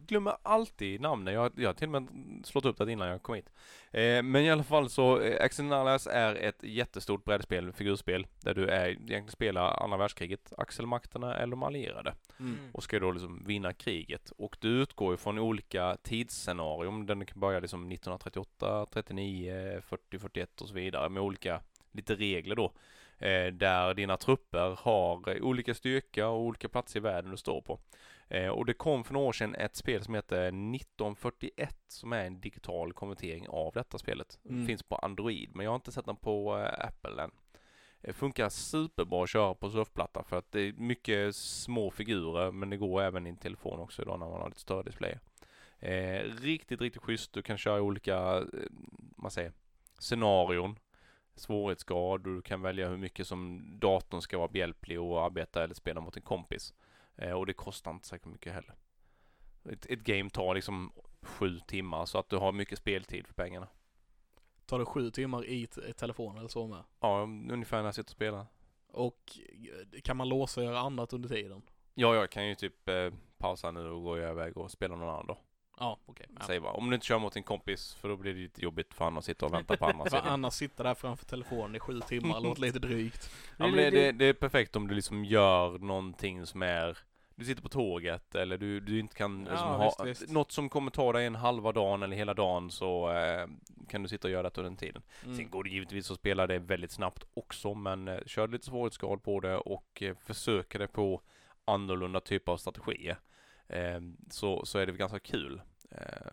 Glömmer alltid namnet. Jag, jag har till och med slått upp det innan jag kom hit. Eh, men i alla fall så, eh, and Allies är ett jättestort brädspel, figurspel, där du är, egentligen spelar andra världskriget, axelmakterna eller de allierade. Mm. och ska då liksom vinna kriget. Och du utgår ju från olika tidsscenarium. Den kan börja liksom 1938, 39, 40, 41 och så vidare med olika lite regler då. Eh, där dina trupper har olika styrka och olika platser i världen du står på. Eh, och det kom för några år sedan ett spel som heter 1941 som är en digital konvertering av detta spelet. Mm. Finns på Android men jag har inte sett den på eh, Apple än. Det funkar superbra att köra på surfplatta för att det är mycket små figurer men det går även i en telefon också idag när man har lite större display. Eh, riktigt, riktigt schysst. Du kan köra olika, eh, vad säger, scenarion, svårighetsgrad och du kan välja hur mycket som datorn ska vara behjälplig och arbeta eller spela mot en kompis. Eh, och det kostar inte särskilt mycket heller. Ett, ett game tar liksom sju timmar så att du har mycket speltid för pengarna. Tar det sju timmar i i telefon eller så med. Ja, ungefär när jag sitter och spelar. Och eh, kan man låsa och göra annat under tiden? Ja, jag kan ju typ eh, pausa nu och gå iväg och spela någon annan då. Ja, okej. Ja. Säg bara, om du inte kör mot en kompis för då blir det lite jobbigt för han att sitta och vänta på andra sidan. annars sitta där framför telefonen i sju timmar låter lite drygt. Ja, men det, det, det är perfekt om du liksom gör någonting som är du sitter på tåget eller du, du inte kan liksom Ja, ha visst, visst. något som kommer ta dig en halva dagen eller hela dagen så eh, kan du sitta och göra det under den tiden. Sen Mm. går det givetvis att spela det väldigt snabbt också men eh, kör lite svårighetsgrad på det och eh, försöker det på annorlunda typer av strategier. Eh, så, så är det ganska kul. Eh,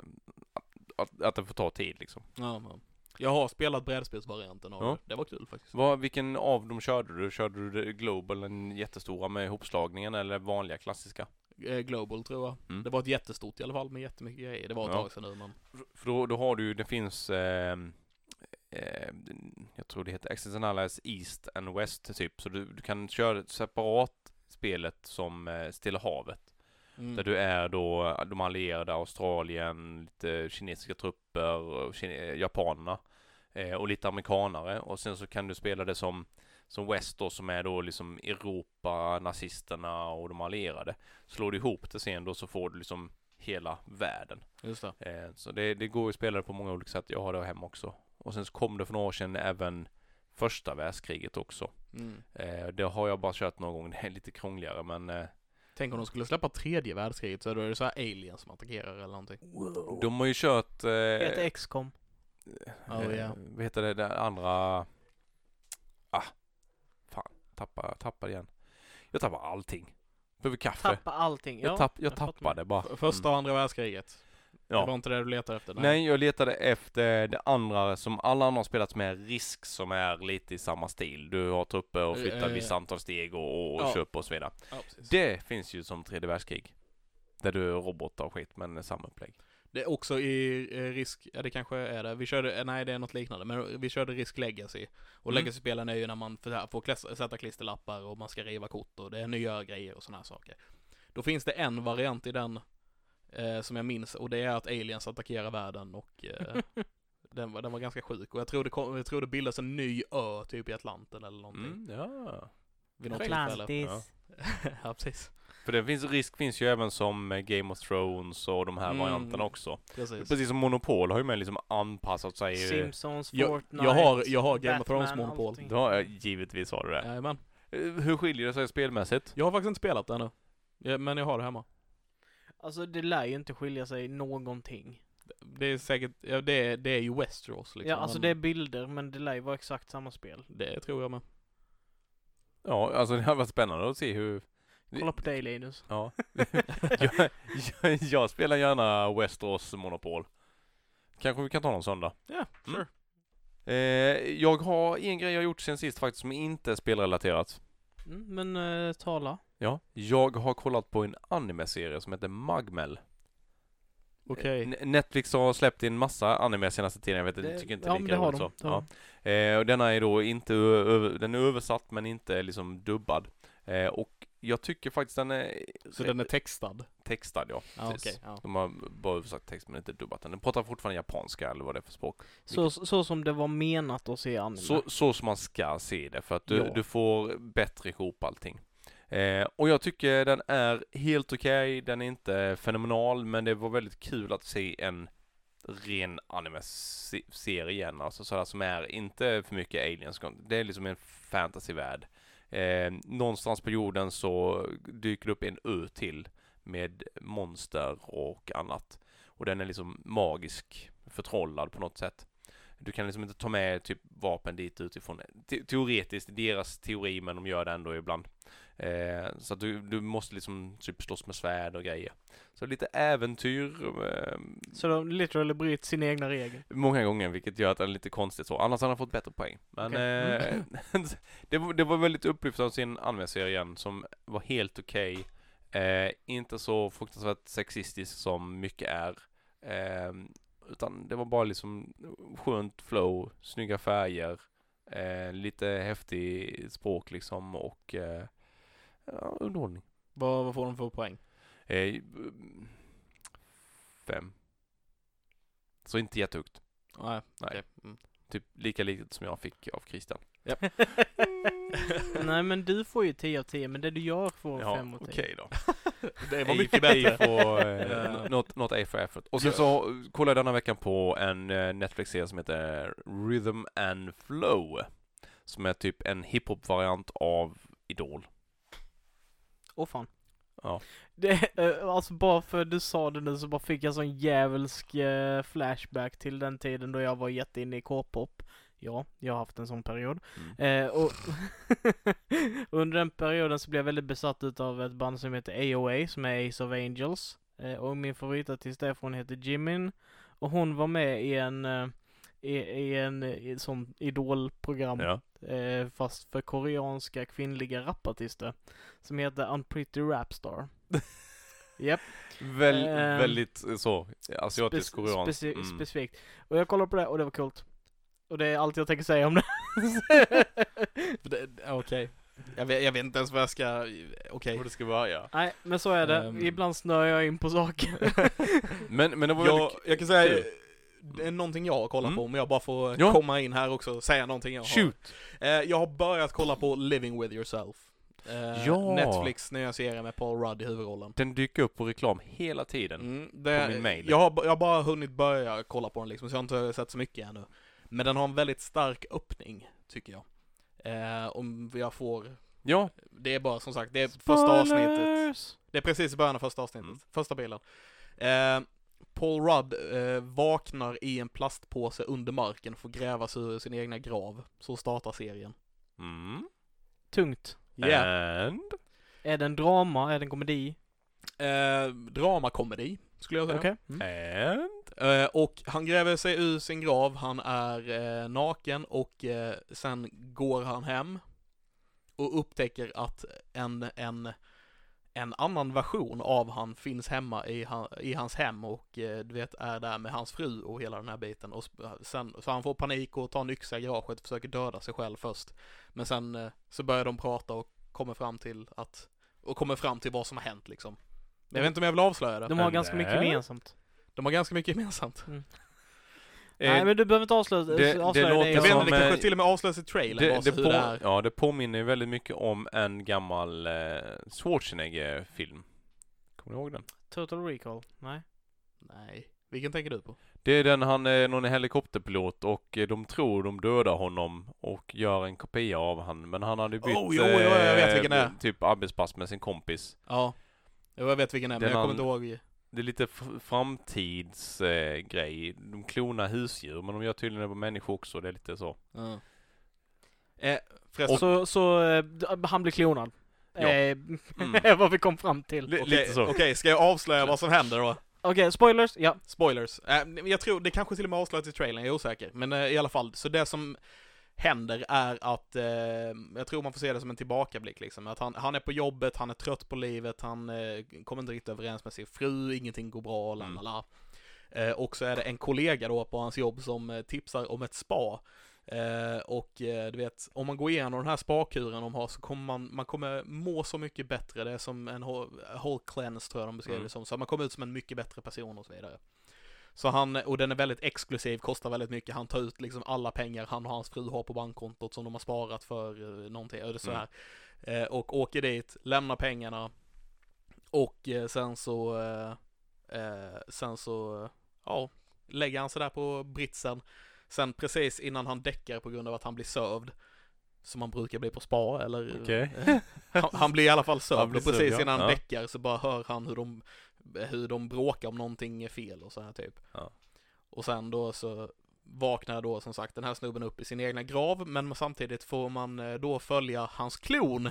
att, att, att det får ta tid liksom. Ja, ja. Jag har spelat brädspelsvarianten av Ja. det. Det var kul faktiskt. Vad, vilken av dem körde du? Körde du Global, den jättestora med ihopslagningen eller vanliga klassiska? eh, Global tror jag. Mm. Det var ett jättestort i alla fall med jättemycket grejer. Det var ett Ja. tag sedan nu men. För då, då har du ju, det finns, eh, eh, jag tror det heter Allies East and West typ, så du, du kan köra separat spelet som eh, Stilla havet. Mm. Där du är då de allierade, Australien, lite kinesiska trupper, kine- japanerna eh, och lite amerikanare. Och sen så kan du spela det som, som West då som är då liksom Europa, nazisterna och de allierade. Slår du ihop det sen då så får du liksom hela världen. Just det. Eh, så det, det går ju att spela det på många olika sätt. Jag har det hem också. Och sen så kom det för några år sedan även första världskriget också. Mm. Eh, det har jag bara kört någon gång. Det är lite krångligare men eh, Tänk om de skulle släppa tredje världskriget så då är det så här aliens som attackerar eller någonting. de har ju kört eh, Heter XCOM. Oh, eh, ja. Vad heter det, det andra? Ah, fan, tappar, tappar igen. Jag tappar allting. Behöver kaffe. Tappa allting. jag, Ja, tapp, jag jag tappade bara. Första och andra världskriget. Det var Ja. inte det du letade efter? Nej, jag letade efter det andra som alla andra har spelat med risk som är lite i samma stil. Du har trupper och flyttar Eh, ett visst antal steg och, och ja. köper och så vidare. Ja. Det finns ju som tredje världskrig. Där du är robotar och skit, men samma upplägg. Det är också i eh, risk, ja det kanske är det. Vi körde, eh, nej det är något liknande, men vi körde risk legacy. Och Mm. legacy-spelen är ju när man får, får kläs- sätta klisterlappar och man ska riva kort och det är nya grejer och sådana här saker. Då finns det en variant i den eh, som jag minns och det är att aliens attackerar världen och eh, den, var, den var ganska sjuk. Och jag tror det, kom, jag tror det bildas en ny ö typ i Atlanten eller någonting. Mm, ja. Vid något. Atlantis. ja, precis. För det finns, risk finns ju även som eh, Game of Thrones och de här Mm. varianterna också. Precis. Precis som Monopol har ju med liksom anpassat sig. eh, Simpsons, Jag, Fortnite, jag har, jag har Game of Batman, Thrones monopol. Det har jag, givetvis har du det. Jajamän. Eh, Hur skiljer det sig spelmässigt? Jag har faktiskt inte spelat det ännu. Men jag har det hemma. Alltså det lär ju inte skilja sig någonting. Det är säkert, ja det är, det är ju Westeros liksom. ja, alltså men det är bilder, men det lär ju vara exakt samma spel. Det tror jag med. Ja, alltså det har varit spännande att se hur... Kolla på dig Linus. Ja. jag, jag, jag spelar gärna Westeros Monopol. Kanske vi kan ta någon söndag. Ja, Mm. sure. Eh, jag har en grej jag gjort sen sist faktiskt som inte är spelrelaterat. Mm, men eh, tala. Ja. Jag har kollat på en anime-serie som heter Magmel. Okej. N- Netflix har släppt en massa anime senaste tiden, jag vet inte, tycker inte ja, lika roligt så. Har Ja. Eh, och denna är då inte, den är översatt men inte liksom dubbad. Eh, och jag tycker faktiskt den är Så den är textad? textad ja. Ja, precis. okej. ja. De har bara översatt text men inte dubbat den. Den pratar fortfarande japanska eller vad det är för språk. Så, så som det var menat att se anime. Så, så som man ska se det för att du, Ja. du får bättre ihop allting. Eh, och jag tycker den är helt okej, den är inte fenomenal men det var väldigt kul att se en ren anime-serie igen, alltså sådär som är inte för mycket aliens, det är liksom en fantasyvärld. Eh, någonstans på jorden så dyker det upp en ö till med monster och annat. Och den är liksom magisk, förtrollad på något sätt. Du kan liksom inte ta med typ vapen dit utifrån. Te- teoretiskt, deras teori, men de gör det ändå ibland. Eh, så att du, du måste liksom typ slåss med svärd och grejer. Så lite äventyr, eh, Så de literally bryter sina egna regler. många gånger, vilket gör att det är lite konstigt så. Annars hade han fått bättre poäng. Men Okej. eh, det, var, det var väldigt upplyft av sin anime-serie igen, som var helt okej. Eh, inte så fruktansvärt sexistisk som mycket är. Eh, utan det var bara liksom skönt flow, snygga färger, eh, lite häftig språk liksom och eh, ja, underhållning. Vad, vad får de för poäng? Eh, fem. Så inte jättehögt. Nej, Nej. okej. Mm. Typ lika litet som jag fick av Christian. Nej men du får ju 10 av 10, men det du gör får Ja, 5 av 10. okej då. Det var mycket bättre. Får, eh, Ja. något, något A för effort. Och sen så kollade jag denna veckan på en eh, Netflix-serie som heter Rhythm and Flow. Som är typ en hiphop-variant av Idol. Åh fan. Ja. Det, eh, alltså bara för du sa det nu så bara fick jag sån djävulsk eh, flashback till den tiden då jag var jätteinne i K-pop. Ja, jag har haft en sån period. Mm. Eh, och under den perioden så blev jag väldigt besatt utav ett band som heter AOA, som är Ace of Angels. Eh, och min favoritartist därifrån heter Jimin. Och hon var med i en, eh, i, i en i ett sånt idolprogram. Ja. Eh, fast för koreanska kvinnliga rapartister. Som heter Unpretty Rapstar. Japp. Väl, Ehm, väldigt eh, så, asiatisk Spec- korean. speci- Mm. Specifikt. Och jag kollade på det och det var coolt. Och det är allt jag tänker säga om det. Okej. Jag, vet, jag vet inte ens vad jag ska... Okej. Och det ska börja. Nej, men så är det. Ehm. Ibland snör jag in på saker. Men, men det var Jag, väldigt jag kan säga. Det är någonting jag har kollat Mm. på, om jag bara får Ja. komma in här också och säga någonting jag har. Shoot! Eh, jag har börjat kolla på Living with yourself. Eh, Ja. Netflix nya serie med Paul Rudd i huvudrollen. Den dyker upp på reklam hela tiden. Mm, det, min mail. Jag, har, jag har bara hunnit börja kolla på den liksom, så jag har inte sett så mycket ännu. Men den har en väldigt stark öppning, tycker jag. Eh, om jag får, Ja, det är bara som sagt, det är första avsnittet. Spoilers! Det är precis i början av första avsnittet, Mm. första bilden. Eh, Paul Rudd eh, vaknar i en plastpåse under marken och får gräva sig ur sin egna grav. Så startar serien. mm. Tungt. Yeah. And? Är det en drama? Är det en komedi? Eh, dramakomedi, skulle jag säga. Okej. Mm. And? Eh, och han gräver sig ur sin grav, han är eh, naken och eh, sen går han hem och upptäcker att en, en, en annan version av han finns hemma i, han, i hans hem och eh, du vet är där med hans fru och hela den här biten och sen, så han får panik och tar en yxa i garaget och försöker döda sig själv först. Men sen eh, så börjar de prata och kommer fram till att, och kommer fram till vad som har hänt liksom. Jag vet inte om jag vill avslöja det. De har Men ganska mycket där- gemensamt. De har ganska mycket gemensamt. Nej Eh, men du behöver inte avslöja det- det avslöja låter Jag jag vet inte, som, det kanske eh, till och med avslöjas i trailern det, det, på, det är. ja, det påminner väldigt mycket om en gammal eh, Schwarzenegger-film. Kommer du ihåg den? Total Recall? Nej. Nej. Vilken tänker du på? Det är den han är någon helikopterpilot och eh, de tror de dödar honom och gör en kopia av han. Men han hade bytt Oh, jo, jo, jag vet vilken det är. typ arbetspass med sin kompis. Ja. Jo, jag vet vilken det är, men jag kommer han- inte ihåg. Det är lite framtidsgrej. Eh, de klonar husdjur men de gör tydligen det på människor också. Det är lite så. Ja. Eh, förresten. Så, så eh, han blir klonad? Ja. Eh, Mm. vad vi kom fram till. Okej, lite så. Okej, ska jag avslöja vad som händer då? Okej, spoilers? Ja. Spoilers. Eh, jag tror, det kanske till och med avslöjas i trailern, jag är osäker. Men eh, i alla fall, så det som händer är att, eh, jag tror man får se det som en tillbakablick liksom. Att han, han är på jobbet, han är trött på livet, han eh, kommer inte riktigt överens med sin fru, ingenting går bra, la la la. Eh, och så är det en kollega då på hans jobb som eh, tipsar om ett spa. Eh, och eh, du vet, om man går igenom den här spakuren de har så kommer man, man kommer må så mycket bättre. Det är som en whole, cleanse tror jag de beskriver Mm. det som. Så man kommer ut som en mycket bättre person och så vidare. Så han, och den är väldigt exklusiv, kostar väldigt mycket. Han tar ut liksom alla pengar han och hans fru har på bankkontot som de har sparat för eh, någonting, eller så Mm. Eh, och åker dit, lämnar pengarna och eh, sen så, eh, eh, sen så, ja, lägger han sig där på britsen. Sen precis innan han däckar på grund av att han blir sövd, som man brukar bli på spa eller Okej. eh, han, han blir i alla fall Han sövd och precis sövd, ja. innan han däckar så bara hör han hur de, hur de bråkar om någonting är fel och så här typ. Ja. Och sen då så vaknar då som sagt den här snubben upp i sin egna grav men samtidigt får man eh, då följa hans klon.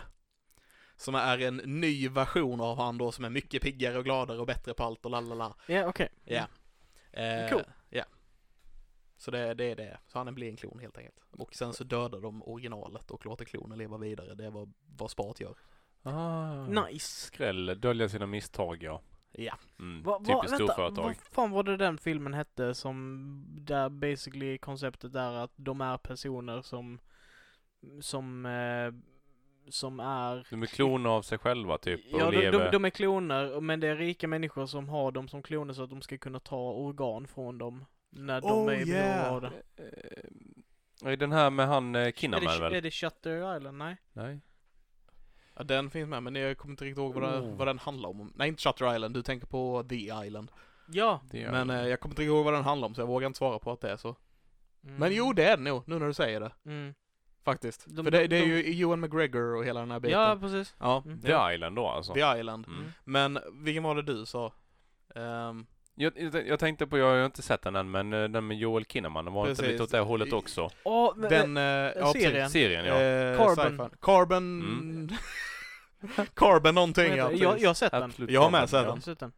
Som är en ny version av han då som är mycket piggare och gladare och bättre på allt och lalala. Ja, okej. Ja. Eh, Cool. Ja. Så det, det är det. Så han blir en klon helt enkelt. Och sen så dödar de originalet och låter klonen leva vidare. Det är vad, vad spat gör. Ah. Nice. Skräll, dölja sina misstag ja. Ja. Mm. Va, va, Typiskt storföretag. vad fan var det den filmen hette som, där basically konceptet är att de är personer som, som, eh, som är De är kloner av sig själva typ och Ja, de, lever. de, de är kloner, men det är rika människor som har dem som kloner så att de ska kunna ta organ från dem när de Oh, är i behov yeah. av det. Eh, Är den här med han eh, Kinnaman det, väl? är det Shutter Island? Nej? Nej. Ja. Den finns med men jag kommer inte riktigt ihåg vad, det, Oh. vad den handlar om. Nej inte Shutter Island, du tänker på The Island. Ja! Men eh, jag kommer inte ihåg vad den handlar om så jag vågar inte svara på att det är så. Mm. Men jo det är det nog, nu när du säger det. Mm. Faktiskt. De- För det, det är de- ju Ewan McGregor och hela den här biten. Ja, precis. ja. Mm. The Island då alltså. The Island. Mm. Men vilken var det du sa? Ehm, Jag, jag, jag tänkte på, jag har inte sett den än, men eh, den med Joel Kinnaman, den var inte Precis. lite åt det hållet också? Men, den, eh, ja, precis. serien. Serien ja. Eh, Carbon. Carbon... Mm. Carbon någonting ja, jag, jag har sett den. Absolut Jag har med sett den. sett den.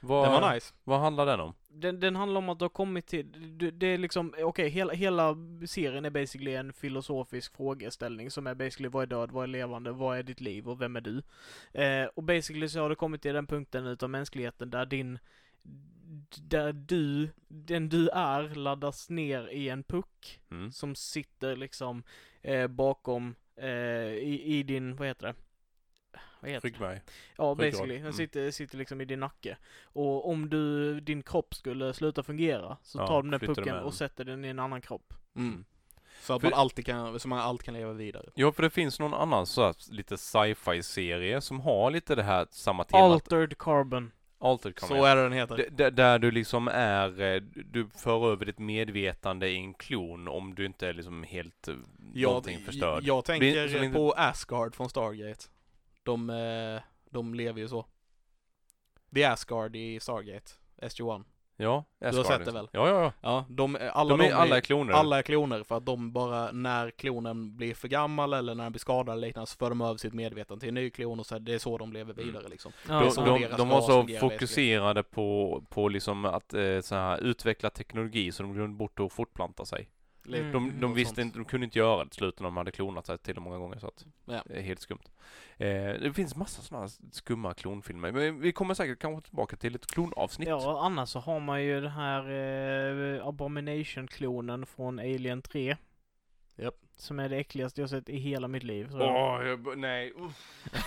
Vad, Den var nice. vad handlar den om? Den, den handlar om att du har kommit till, det, det är liksom, okej, hela, hela serien är basically en filosofisk frågeställning som är basically vad är död, vad är levande, vad är ditt liv och vem är du? Eh, och basically så har du kommit till den punkten utav mänskligheten där din, där du, den du är laddas ner i en puck Mm. som sitter liksom eh, bakom, eh, i, i din, vad heter det? Vad heter det? Ryggmärg. Ja, Ryggrad. basically. Den Mm. sitter, sitter liksom i din nacke. Och om du, din kropp skulle sluta fungera så Ja, tar du den pucken och sätter den i en annan kropp. Mm. Så att För- man alltid kan, så man alltid kan leva vidare. Ja, för det finns någon annan så här, lite sci-fi serie som har lite det här samma temat. Altered Carbon. Altered kan Så är det den heter. D- d- där du liksom är, eh, du för över ditt medvetande i en klon om du inte är liksom helt eh, någonting förstörd. Jag tänker Blir- inte- på Asgard från Stargate. De, eh, de lever ju så. Det är Asgard i Stargate, SG-1. Ja, har Asgard, sett det liksom. väl? Ja, ja, ja. Ja, de, alla, De är, alla är kloner. alla är kloner för att de bara, när klonen blir för gammal eller när den blir skadad eller liknande så för de över sitt medvetande till en ny klon och så är det är så de lever Mm. vidare liksom. Ja, de, så de, de var så fokuserade på, på liksom att eh, så här, utveckla teknologi så de glömde bort att fortplanta sig. Mm. De, de och visste sånt. inte, de kunde inte göra det till slut när de hade klonat sig till många gånger så att Ja. det är helt skumt. Eh, det finns massa sådana skumma klonfilmer, men vi kommer säkert kanske tillbaka till ett klonavsnitt. Ja, annars så har man ju den här eh, Abomination-klonen från Alien 3. Japp. Som är det äckligaste jag sett i hela mitt liv. jag. Åh, jag, b- nej. uff.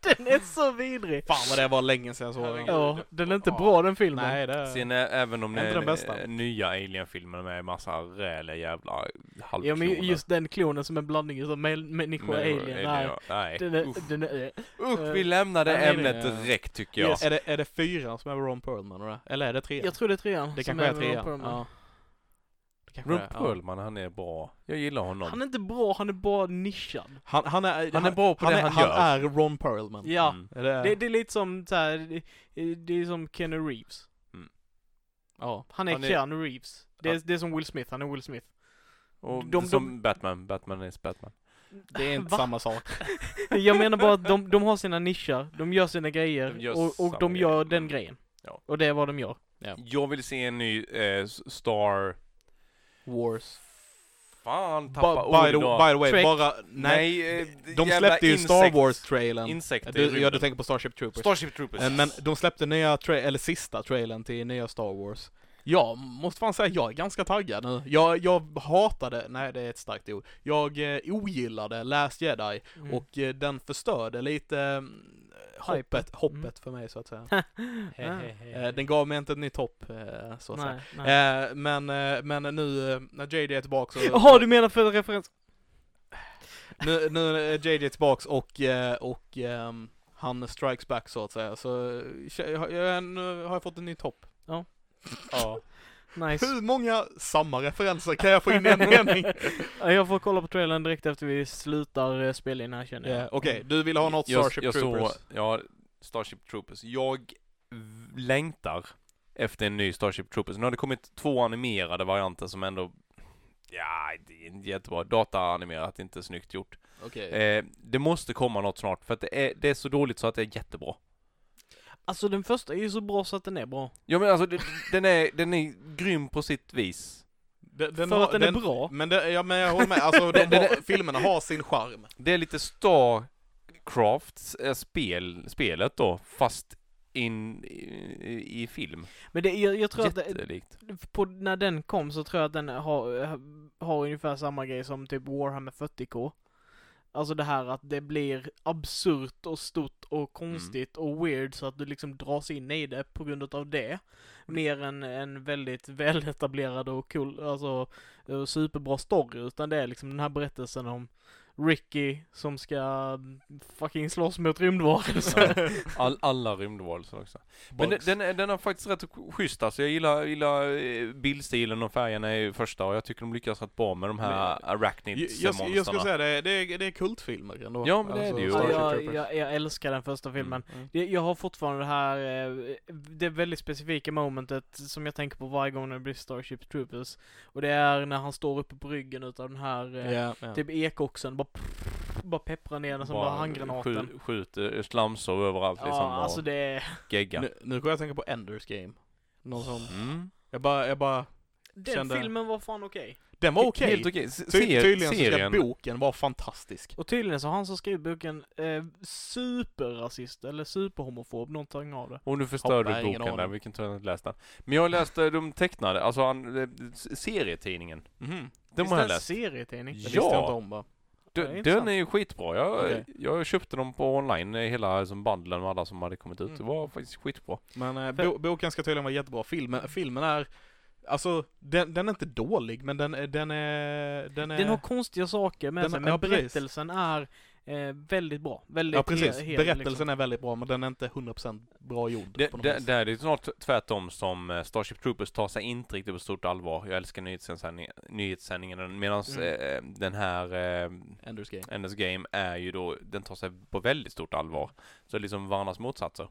Den är så vidrig! Fan vad det var länge sedan jag såg den. Ja, den är inte Ja. bra den filmen. Nej, det Sen är, även om det är den bästa. eh, nya Alien-filmer med massa räliga jävla Ja halvkloner. men just den klonen som är en blandning mäl- människa och Men- alien. ja, Nej. nej. Den är, Uff. den är, Usch, eh, vi lämnar det nej, nej, ämnet nej. direkt tycker jag. Yes. Är det, är det fyran som är Ron Perlman? Eller, eller är det trean? jag tror det är trean. det kanske är Ron trean. Perlman. Ja. Det kanske Ron ja. Perlman, han är bra. Jag gillar honom. Han är inte bra, han är bara nischad. Han, han, är, Han är bra på han det är, han han gör. är Ron Perlman. Ja. Mm. Är det, Det, det är lite som så här, det, det är som Keanu Reeves. ja. Han är Han är- Keanu Reeves. Det är, Ja. det är som Will Smith, han är Will Smith. Och De- som Batman, Batman är Batman. Det är inte Va? samma sak. Jag menar bara att de, de har sina nischer, de gör sina grejer De gör och, och de gör den Mm. grejen. Ja. Och det är vad de gör. Jag vill se en ny eh, Star... Wars. Fan, By, tappa by, ord the, by the way, Trek. bara... Nej. Nej, eh, de släppte ju Star insekt- Wars-trailern. Insekter Du, i ja, du tänker på Starship Troopers. Starship Troopers. Eh, Men de släppte nya, tra- eller sista trailern till nya Star Wars. Jag måste fan säga, jag är ganska taggad nu. Jag, jag hatade, nej det är ett starkt ord, jag eh, ogillade Last Jedi Mm. och eh, den förstörde lite mm, hoppet, hoppet Mm. för mig så att säga. Ah. Eh, den gav mig inte ett nytt hopp, eh, så att Nej, nej. säga. Eh, men, eh, men nu eh, när JD är tillbaka så... Jaha, du menar för referens? Nu, nu är JJ tillbaks och, eh, och ehm, han strikes back så att säga. Så eh, jag, jag, nu har jag fått ett nytt hopp. Ja. Nice. Hur många samma referenser kan jag få in i en mening? Ja, Jag får kolla på trailern direkt efter vi slutar eh, spela in här känner jag. Ja, Okej, du vill ha något jag, Starship jag Troopers? Såg, ja, Starship Troopers. Jag längtar efter en ny Starship Troopers. Nu har det kommit två animerade varianter som ändå Ja, det är inte jättebra. Dataanimerat, inte snyggt gjort. Okej. Eh, det måste komma något snart, för att det är, det är så dåligt så att det är jättebra. Alltså den första är ju så bra så att den är bra. Ja men alltså, det, den, är, den är grym på sitt vis. Den, den För har- att den är bra. Men det, ja men jag håller med, alltså de Den- den har, filmerna har sin charm. Det är lite Starcraft, eh, spel, spelet då, fast in i, i film. Men det, jag, jag tror att det, Jättelikt. på, när den kom så tror jag att den har, har ungefär samma grej som typ Warhammer 40K. Alltså det här att det blir absurt och stort och konstigt och weird så att du liksom dras in i det på grund av det. Mer än en väldigt väletablerad och cool, alltså eh, superbra story. Utan det är liksom den här berättelsen om Ricky som ska fucking slåss mot rymdvarelser. All, alla rymdvarelser också. Men den, den, är, den är faktiskt rätt schysst alltså. Jag gillar, gillar eh, bildstilen och färgerna i första och jag tycker de lyckas rätt bra med de här arachnids jag, jag skulle säga det, det, är, det är kultfilmer ändå. Ja, men det är det ju. Ja, jag, jag, jag älskar den första filmen. Mm. Jag, jag har fortfarande det här, eh, det väldigt specifika momentet som jag tänker på varje gång när det blir Starship Troopers. Och det är när han står uppe på ryggen utav den här, Ja, ja. typ ekoxen, bara bara pepprar ner den som Bara bara handgranaten. skju- Skjuter slamsor överallt liksom. Ja, alltså det är... gegga. Nu, nu kommer jag tänka på Enders Game. Någon som, Mm. jag bara, jag bara, Den Kände- filmen var fan okej. den var okej. Helt okej. Se- Ty, tydligen så ska serien, boken vara fantastisk. Och tydligen så har han som skrivit boken eh, superrasist eller superhomofob, någonting av det. Och nu Hoppar, du boken där, tur jag inte läst den. Men jag läste de tecknade, alltså han, eh, serietidningen. Mhm. Den Finns har det jag läst. serietidning? Det visste jag inte Ja! om bara. Ja, Den, är ju skitbra. Jag, Okej. jag köpte dem på online, eh, hela som bundlen med alla som hade kommit ut. Mm. Det var faktiskt skitbra. Men eh, bo, boken ska tydligen vara jättebra. Filmen, filmen är, alltså den, den är inte dålig men den, är- den är, den är... Den har konstiga saker med Den- sig, ja, men precis. berättelsen är eh, väldigt bra. Väldigt Ja precis, he- hel, berättelsen liksom. är väldigt bra men den är inte 100% bra gjord Det, det, det är det snart tvärtom som eh, Starship Troopers tar sig inte riktigt på stort allvar. Jag älskar nyhetssändningen, nyhetssändningen medan Mm. eh, den här eh, Enders Game. Enders Game är ju då, den tar sig på väldigt stort allvar. Så det är liksom varandras motsatser.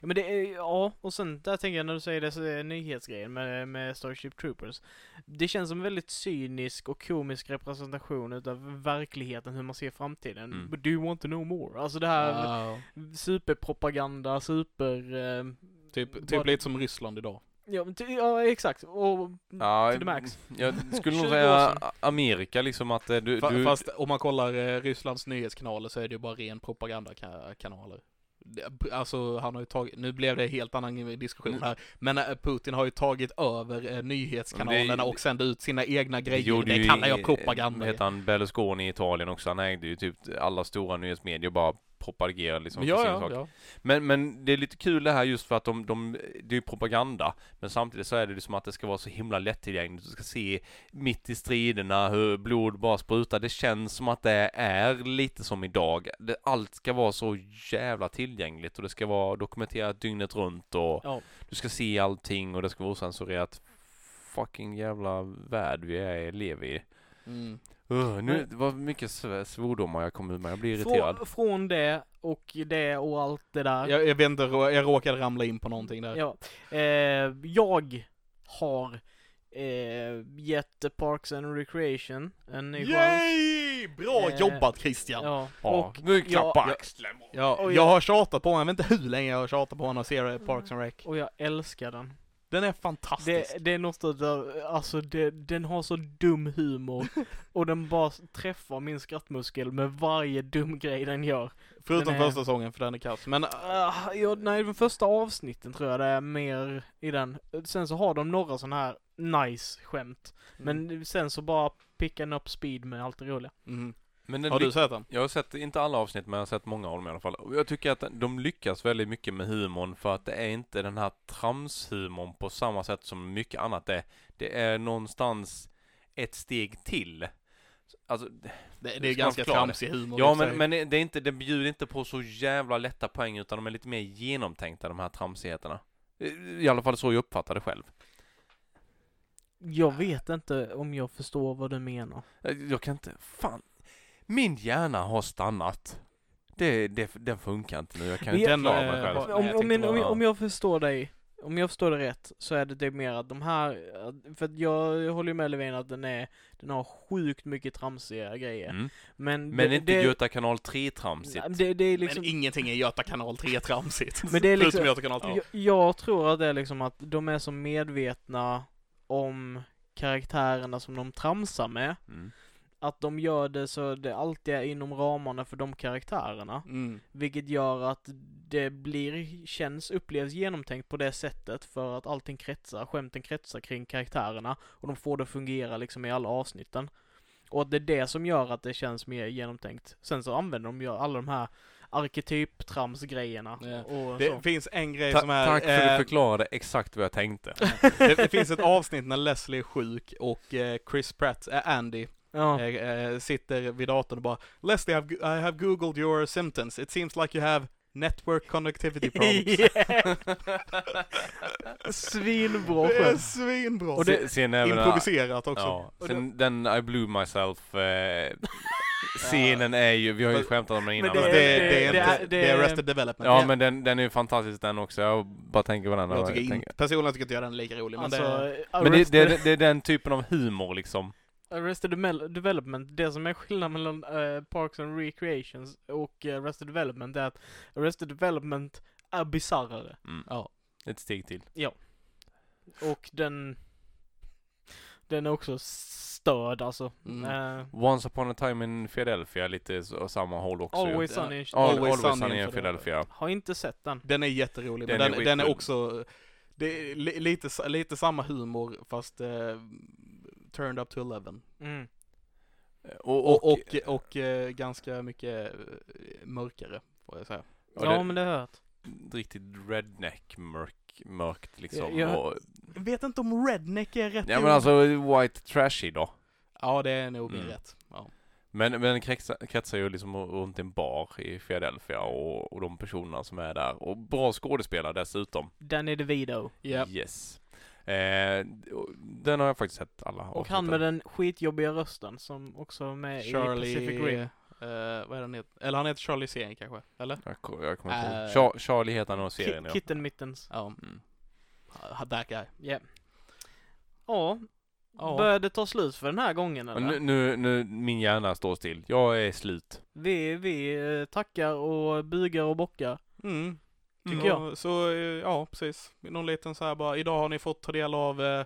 Ja, men det är, ja, och sen där tänker jag när du säger det så är nyhetsgrejen med, med Starship Troopers. Det känns som en väldigt cynisk och komisk representation utav verkligheten, hur man ser framtiden. Mm. But do you want to know more? Alltså det här Ja, superpropaganda, super... Eh, typ, Vad- typ lite som Ryssland idag. ja, ja, exakt. Och Ja, to the max. Jag skulle nog 20 år säga Amerika liksom att eh, du, Fa- du Fast om man kollar eh, Rysslands nyhetskanaler så är det ju bara ren propagandakanaler. Alltså han har ju tagit, nu blev det en helt annan diskussion Mm. här, men eh, Putin har ju tagit över eh, nyhetskanalerna Det- och sänder ut sina egna grejer. Det kallar jag propaganda. Heter han? Berlusconi i Italien också. Han ägde ju typ alla stora nyhetsmedier bara propagerade liksom för ja, sin ja, sak. ja. Men, men det är lite kul det här just för att de, de, det är ju propaganda Men samtidigt så är det liksom att det ska vara så himla lättillgängligt Du ska se mitt i striderna hur blod bara sprutar Det känns som att det är lite som idag det, Allt ska vara så jävla tillgängligt och det ska vara dokumenterat dygnet runt och Ja. Du ska se allting och det ska vara osensurerat Fucking jävla värld vi är, lever i Mm. Uh, Nu, det var mycket sv- svordomar jag kom ut med, jag blir irriterad från, från det och det och allt det där. Jag, jag vet inte, jag råkade ramla in på någonting där. Ja. Eh, jag har eh, gett Parks and Recreation en ny chans. Yay! Bra Eh, jobbat Christian! Ja. Ja, Och nu jag- klappar axeln Ja, Och jag jag- har tjatat på honom, jag vet inte hur länge jag har tjatat på honom att se Parks and Rec. Och jag älskar den. Den är fantastisk. Det, det är något av, alltså det, den har så dum humor och den bara träffar min skrattmuskel med varje dum grej den gör. Förutom den är- första säsongen för den är kass. Men Uh, ja, nej, de första avsnitten tror jag det är mer i den. Sen så har de några sådana här nice skämt. Men sen så bara pick and up speed med allt det roliga. mm. Har du sett den? Jag har sett, inte alla avsnitt, men jag har sett många av dem i alla fall. Och jag tycker att de lyckas väldigt mycket med humorn för att det är inte den här tramshumorn på samma sätt som mycket annat är. Det är någonstans ett steg till. Alltså, Det, det Ska är ganska tramsig humor. ja men, men det är inte, det bjuder inte på så jävla lätta poäng utan de är lite mer genomtänkta de här tramsigheterna. I alla fall så jag uppfattar det själv. Jag vet inte om jag förstår vad du menar. Jag, jag kan inte, fan. Min hjärna har stannat. Det, det, den funkar inte nu, jag kan inte jag- klara den, mig eh, själv. Om, Nej, jag om, jag, om, jag, om jag förstår dig, om jag förstår det rätt, så är det det mer att de här, för att jag håller ju med Levin att den är, den har sjukt mycket tramsiga grejer. Mm. Men, Men det, inte det, Göta kanal 3 tramsigt. det, det är liksom, Men ingenting är Göta kanal 3 tramsigt. Men det är liksom- Göta kanal 3. jag, jag tror att det är liksom att de är så medvetna om karaktärerna som de tramsar med, Mm. Att de gör det så det alltid är inom ramarna för de karaktärerna. Mm. Vilket gör att det blir, känns, upplevs genomtänkt på det sättet för att allting kretsar, skämten kretsar kring karaktärerna och de får det att fungera liksom i alla avsnitten. Och att det är det som gör att det känns mer genomtänkt. Sen så använder de ju alla de här arketyp-trams-grejerna och Det så. finns en grej Ta- som är... tack för att eh, du förklarade exakt vad jag tänkte. det, det finns ett avsnitt när Leslie är sjuk och eh, Chris Pratt, äh, Andy, Ja. eh, eh, sitter vid datorn och bara Leslie, I've, I have googled your symptoms. It seems like you have network connectivity problems. Yeah. Svinbra Det är svinbra. Och det- Se- sen Improviserat också. Ja, sen den I blew myself eh, scenen är ju, vi har ju skämtat om den innan. Fast det- det, det, är det inte, är- det, det är Arrested Development. Ja Ja. men den, den är ju fantastisk den också, jag bara tänker på den. jag jag tycker tänker. in, personligen tycker inte jag den är lika rolig, men Alltså, det, Men det, det, det är den typen av humor liksom. Arrested Development, det som är skillnaden mellan eh, Parks and Recreations och eh, Arrested Development är att Arrested Development är bisarrare. Mm. Ja. Ett steg till. Och den... Den är också störd alltså. Mm. Eh, Once upon a time in Philadelphia, lite så, samma håll också ju. Always Ja. Sunny in All, Always Always, Sunny Sunny in Philadelphia. Har inte sett den. Den är jätterolig, Den men är den, den är också, det är li, lite, lite samma humor fast eh, turned up to 11. Mm. Och, Och, och, och, eh, ganska mycket eh, mörkare, får jag säga. och Ja det- men det har jag hört. riktigt redneck mörk, mörkt liksom. Ja, jag- och, vet inte om redneck är rätt ja men alltså white trashy då. Ja, det är nog Mm. rätt. Ja. Men, men den kretsar, kretsar ju liksom runt en bar i Philadelphia och, och de personerna som är där. Och bra skådespelare dessutom. Danny DeVito. Ja. Yes. Eh, den har jag faktiskt sett alla Och han med den skitjobbiga rösten som också är med i Pacific Rim. Charlie, eh, vad är han heter? Eller han heter Charlie Serien kanske? Eller? Jag, jag kommer inte ihåg. Eh, Char- Charlie heter han och Ki- serien ja. Kitten Mittens. Ja, Mm. uh, that guy. Ja. Ja. Ja. Börjar det ta slut för den här gången eller? nu, nu, nu, min hjärna står still. Jag är slut. Vi, vi eh, tackar och bugar och bockar. Mm. Tycker Ja, jag. Så, eh, ja precis. Någon liten så här bara, idag har ni fått ta del av eh,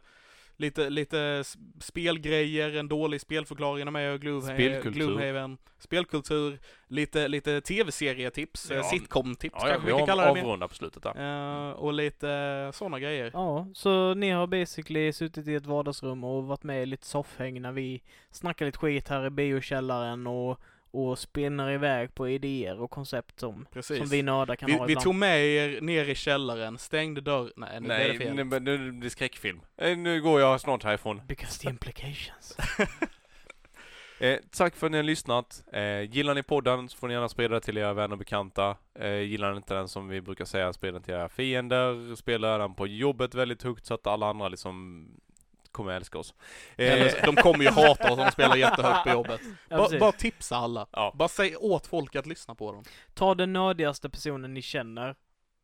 lite, lite spelgrejer, en dålig spelförklaring är med och Spelkultur. Gloomhaven. Spelkultur, lite, lite tv-serietips, Ja. eh, sitcom-tips Ja, ja, kanske vi vi kan kalla det mer. avrundar på slutet där. Eh, och lite sådana grejer. Ja, så ni har basically suttit i ett vardagsrum och varit med i lite soffhäng när vi snackar lite skit här i biokällaren och, och spinner iväg på idéer och koncept som, Precis. som vi nördar kan vi, ha vi ibland. tog med er ner i källaren, stängde dörren. Nej, nu blev det Nej, fel. nu, nu, nu blir det skräckfilm. Eh, Nu går jag snart härifrån. Because the implications. Eh, tack för att ni har lyssnat. Eh, gillar ni podden så får ni gärna sprida det till era vänner och bekanta. Eh, gillar ni inte den som vi brukar säga, sprida den till era fiender. Spela den på jobbet väldigt högt så att alla andra liksom kommer älska oss. Eh, de kommer ju hata oss om de spelar jättehögt på jobbet. Ja, Ba, bara tipsa alla. ja. Bara säg åt folk att lyssna på dem. Ta den nördigaste personen ni känner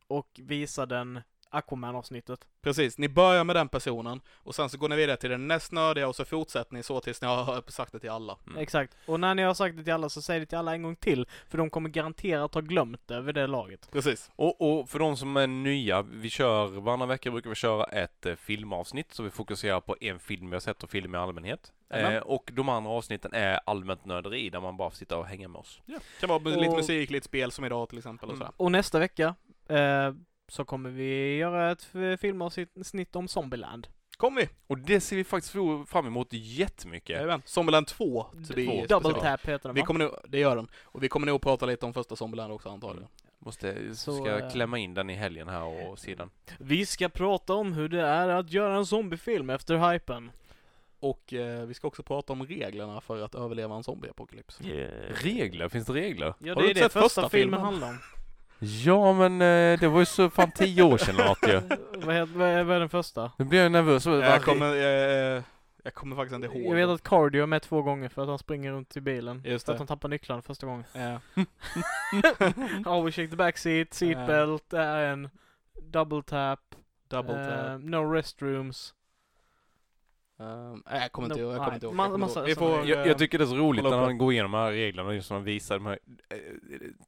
och visa den Aquaman-avsnittet. Precis, ni börjar med den personen och sen så går ni vidare till den näst nördiga och så fortsätter ni så tills ni har sagt det till alla. Mm. Exakt. Och när ni har sagt det till alla så säg det till alla en gång till. För de kommer garanterat ha glömt det vid det laget. Precis. Och, och för de som är nya, vi kör, varannan vecka brukar vi köra ett eh, filmavsnitt så vi fokuserar på en film vi har sett och film i allmänhet. Eh, och de andra avsnitten är allmänt nörderi där man bara får sitta och hänga med oss. Ja. Kan vara lite Och- musik, lite spel som idag till exempel och Mm. sådär. Och nästa vecka eh, så kommer vi göra ett filmavsnitt om Zombieland. Kom vi! Och det ser vi faktiskt fram emot jättemycket. Jajamän. Zombieland 2 to be Två. Double specific. tap heter den Vi va? kommer nog, det gör den. Och vi kommer nog prata lite om första Zombieland också antagligen. Måste, Så, ska eh, klämma in den i helgen här och se den. Vi ska prata om hur det är att göra en zombiefilm efter hypen. Och eh, vi ska också prata om reglerna för att överleva en zombieapokalyps. Regler? Finns det regler? Ja, Har det du är det sett första, första filmen filmen? handlar om. Ja, men eh, det var ju så fan tio år sedan något ju. vad, heter, vad, är, vad är den första? Nu blir jag nervös. Jag kommer, eh, jag kommer faktiskt inte ihåg. Jag vet att Cardio är med två gånger för att han springer runt i bilen. Just För att han tappar nycklarna första gången. Ja. Always shake the backseat, seatbelt, det är en double tap, Double eh, tap. no restrooms. Um, nej, jag kommer inte No, ihåg. Jag kommer inte ihåg. Ma- Jag kommer massa inte ihåg. Vi sådana får, jag, jag tycker det är så roligt när han går igenom de här reglerna, just när han visar de här eh,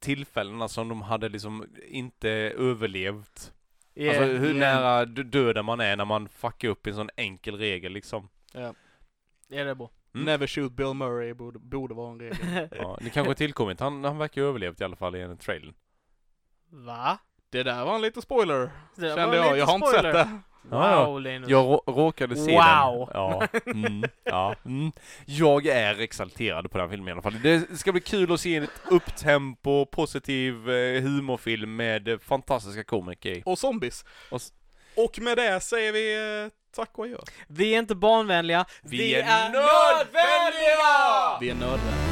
tillfällena som de hade liksom inte överlevt. Yeah. Alltså hur Mm. nära dö- döden man är när man fuckar upp en sån enkel regel liksom. ja. Ja, det är bra. Mm. Never shoot Bill Murray borde, borde vara en regel. Ja, det kanske har tillkommit. Han, han verkar ha överlevt i alla fall i en trailer. Va? Det där var en liten spoiler, Det var kände jag. Jag har inte spoiler. sett det. Wow, Linus. Jag rå- råkade se Wow. den. Ja. Mm, ja. Mm. Jag är exalterad på den filmen i alla fall. Det ska bli kul att se en upptempo, positiv eh, humorfilm med fantastiska komiker. Och zombies. Och Och med det säger vi eh, tack och adjö. Vi är inte barnvänliga. Vi är nödvändiga! Vi är nödvändiga.